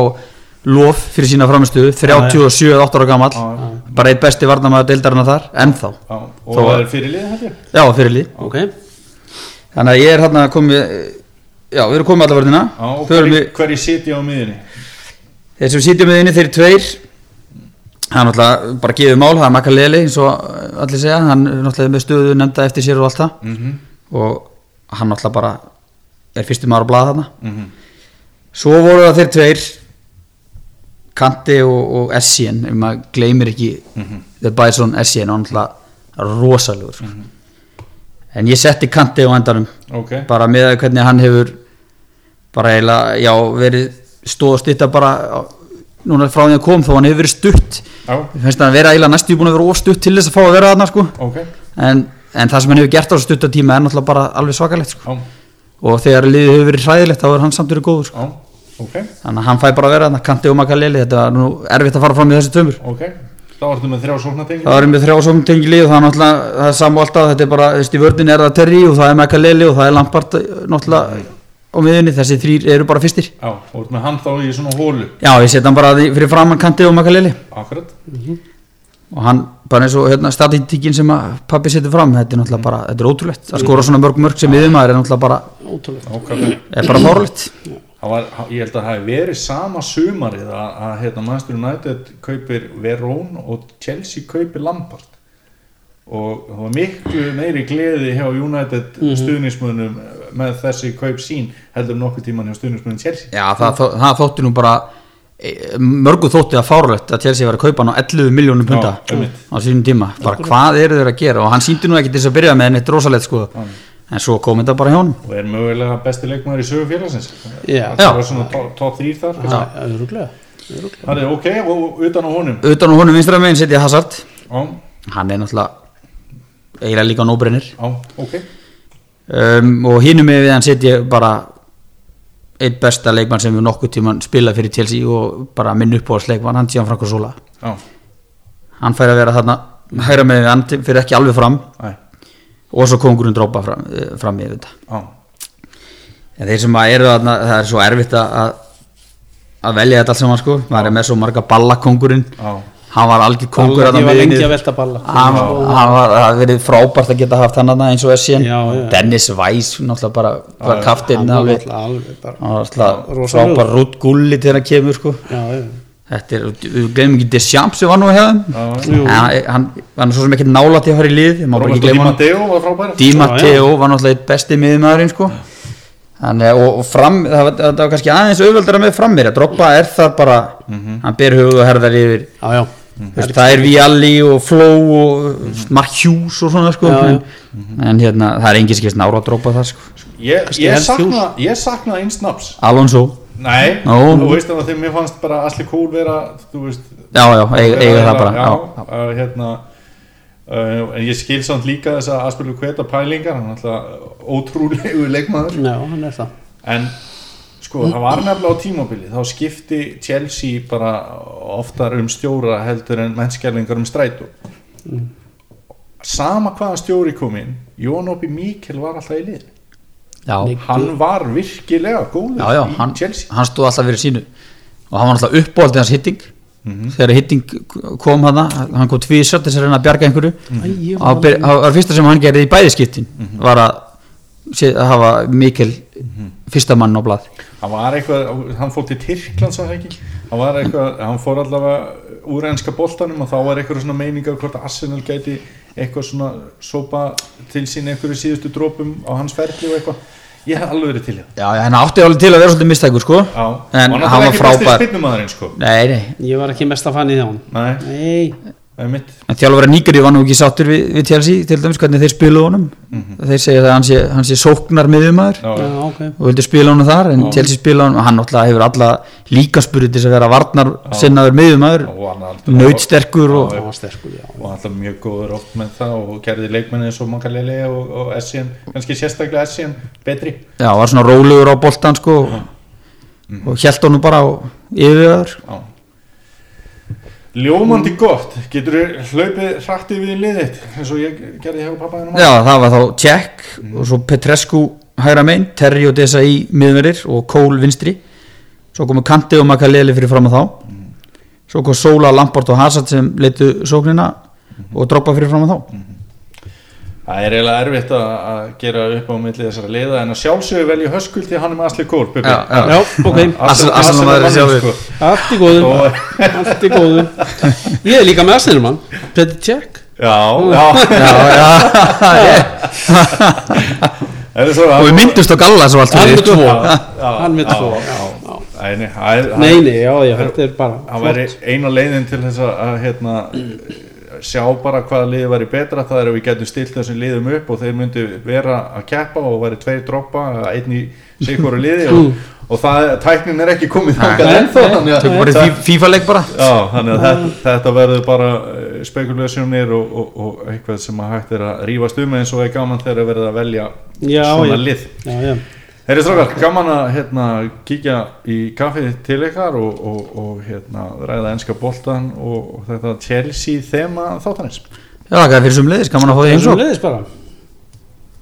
lof fyrir sína framistuðu 37-8 ára gamall Já. Bara eitt besti varnamaður deildarinn þar ennþá. Já, og það er fyrir liðið þetta. já fyrirlið ok, þannig að ég er hérna komið já við erum komið allar Förum hverju við- hver sitja á miðinni? þeir sem sitjum með inni þeir eru tveir. Hann er náttúrulega bara gefið mál það er Makaleli eins og allir segja. Hann er náttúrulega með stöðu nefnda eftir sér og allt það. Mm og hann náttúrulega bara er fyrstum maður að blaða þarna. -hmm. Svo voru það þeir tveir Kanti og, og Essien ef maður gleymir ekki The Bison Essien og hann alltaf rosalegur. Sko. en ég setti Kanti á endanum. Ok. bara með hvernig hann hefur bara eiginlega, já, verið stóð og stýtta bara núna frá því að kom þó hann hefur verið stutt. Ég finnst að vera eiginlega næstu búin að vera óstutt til þess að fá að vera þarna sko. Ok. en, en það sem hann hefur gert á þessu stutta tíma er náttúrulega bara alveg svakalegt sko. Og þegar liðið hefur verið hræðilegt þá er hann samt verið góður sko já, ok. þannig að hann fæ bara að vera þarna Kanti og Makaleli þetta var nú erfitt að fara fram í þessi tömur Ok. Þá ertu með þrjá sóknartengi. það var með þrjá sókn tengi lið og það er náttúrulega það er saman alltaf þetta er bara, þú veist, í vördin er það Terry og það er Makaleli og það er Lampard eh, náttúrulega á miðunni, þessi þrýr eru bara fyrstir Já, og ert með hann þá í svona hólu. já, ég setja hann bara fyrir framann Kanti og Makaleli Akkurat. og hann, bara eins og hérna, statítikinn sem að pappi setur fram, þetta er náttúrulega bara þetta er ótrúlegt, að skora svona mörg mörg sem miðumæður er náttúrulega bara, Ákvæmlega. er bara fárlegt Það var, ég held að það hefði verið sama sumarið að, að hérna, Manchester United kaupir Verón og Chelsea kaupir Lampard. Og það var miklu meiri gleði hjá United Mhm. stuðnismunum með þessi kaup sín heldur nokkuð tíman hjá stuðnismunum Chelsea. Já, það, þó- það þótti nú bara e, mörgu þótti að fárlegt að Chelsea var að kaupa hann á 11 miljónum punta Já, á sínum tíma, bara hvað eru þeir að gera? Og hann síndi nú ekki til þess að byrja með en eitt rosalegt sko, en svo kom þetta bara hjá honum. Og er mögulega besti leikmaður í sögu félagsins. Já. það var svona top- top 3 þar það er ok og utan á honum? Utan á honum vinstra meginn setja Hazard. Já, hann er náttúrulega eiginlega líka nóbrennir. Já, ok. Um, og hinum með við hann setja bara eitt besta leikmann sem við nokkuð tíman spilað fyrir Chelsea og bara minn uppáhaldsleikmann, hann Gian Franco Sola já, hann fær að vera þarna hægra með við hann fyrir ekki alveg fram. Æ, og svo kongurinn drópa fram, eh, fram í þetta. Já, en þeir sem að eru þarna, það er svo erfitt að að- að velja þetta allt saman sko. Maður er með svo marga ballakongurinn já. Hann var algjör kongur Balla, ég var lengi að velta balla. Hann, hann var, það verið frábært að geta haft hann þarna eins og Essien. Dennis Weiss, náttúrulega bara, bara kaftinn hann var alveg. náttúrulega alveg bara hann var alltaf Rosalegur. frábært rútt gulli til hann kemur sko. Já, já. Þetta er, við glemum ekki Deschamps sem var nú hjá þeim. Já. Jú. En hann, hann var nú svo sem ekki nála til að fara í lið Di Matteo var frábær. Di Matteo var náttúrulega eitt besti miðmaðurinn sko. Og, og fram, það var, það var kannski aðeins auðveldara með fram mér að droppa er það bara Mhm. hann ber hug og herðar yfir. Já, já. Veist, það er Vialli og Flo og Mark Hughes og svona sko. Já, já. En, en hérna, það er engin skist nára að droppa það sko. Ég, ég, helst sakna, ég sakna einn snaps Alonso, nei, Ó. þú veist að þegar mér fannst bara Asli Kúl vera þú veist, já já, eiga, eiga það bara já, já, uh, hérna uh, en ég skil samt líka þess að Aspilu Kveta pælingar hann er alltaf ótrúlegu leikmaður. Já, hann er það. En sko það var nefnilega á tímabili þá skipti Chelsea bara oftar um stjóra heldur en mennskjælingar um strætó. Sama hvaða stjóri kom inn Jón Ópi Míkel var alltaf í lið já, hann var virkilega góður já, já í hann, Chelsea. hann stóð alltaf fyrir sínu. Og hann var alltaf uppbóldið hans hitting. Mhm. þegar hitting kom hann hann kom tvið þess að reyna að bjarga einhverju. Æ, ég og það var- það var fyrsta sem hann gerði í bæðiskiptin Mhm. var að, sé- að hafa mikil fyrsta mann á blað. Hann var eitthvað, hann fór til Tyrkland svo ekki, hann var eitthvað hann fór allavega úr enska boltanum og þá var eitthvað svona meiningar hvort að Arsenal gæti eitthvað svona sopa til sín einhverju síðustu drópum á hans ferli og eitthvað, ég hef alveg verið til það. Já, já, hann átti alveg til að vera svolítið mistækur sko. Já, en hann var frábær. sko. Nei, nei, Ég var ekki mest að fann í það Nei, Nei, það er þjálfur að Nígari var nú ekki sáttur við, við Chelsea til dæmis hvernig þeir spiluðu honum. Þeir segja að hann sé, hann sé sóknar miðjumæður Já, já, ok. Og vildi spila honum þar en Chelsea spila honum hann náttúrulega hefur alla líka spurði til þess að vera varnar sinnaður og aldrei- nautsterkur og Það var sterkur, já. Og alltaf mjög góður oft með það og gerði leikmenni eins og Mangalele og, og Essien, kannski sérstaklega Essien betri. Já, var svona rólegur á boltan sko og, og hjælt honum bara á yfiröður Já. Ljómandi gott, getur þú hlaupið hrætt yfir í liðitt eins og ég gerði hjá pappaðinu já, það var þá Jack og svo Petrescu hægra megin, Terry og Desa í miðverðir og Cole vinstri. Svo komu Kanti og Makaleli fyrir fram að þá. Svo kom Sola, Lamport og Hazard sem leitu sóknina og droppa fyrir fram að þá Það er eiginlega erfitt að, að gera upp á milli þessara liða en að sjálfsögur velja höskul til hann með Asli Kól. Já, já. Já, ok, Arsenal maður er sjálfur. sko. allt í góðu. Og- Allt í góðu. Ég er líka með Arsenal mann Petty Check Já, já. Er og við myndumst á Galla svo allt Hann fyrir með tvo. Hann með tvo. Já. já. Já, þetta er bara það væri eina leiðin til þess að hérna, sjá bara hvaða liði væri betra. Það er að við getum stilt þessum liðum upp og þeir myndu vera að keppa og væri tveir droppa, einn í sikuru liði og, og það, tæknin er ekki komið þangað ennþá þannig að þetta, þetta verður bara spekulasjónir og, og, og eitthvað sem að hægt er að rífast um eins og er gaman þegar að verða að velja Já, svona já. lið. Já, já Herri strákar, gaman að hérna, kíkja í kaffið til ykkar og, og, og hérna, ræða enska boltan og, og þetta Chelsea þema þáttanins já, það er fyrir sumleiðis, gaman að fá því eins og Leiðis bara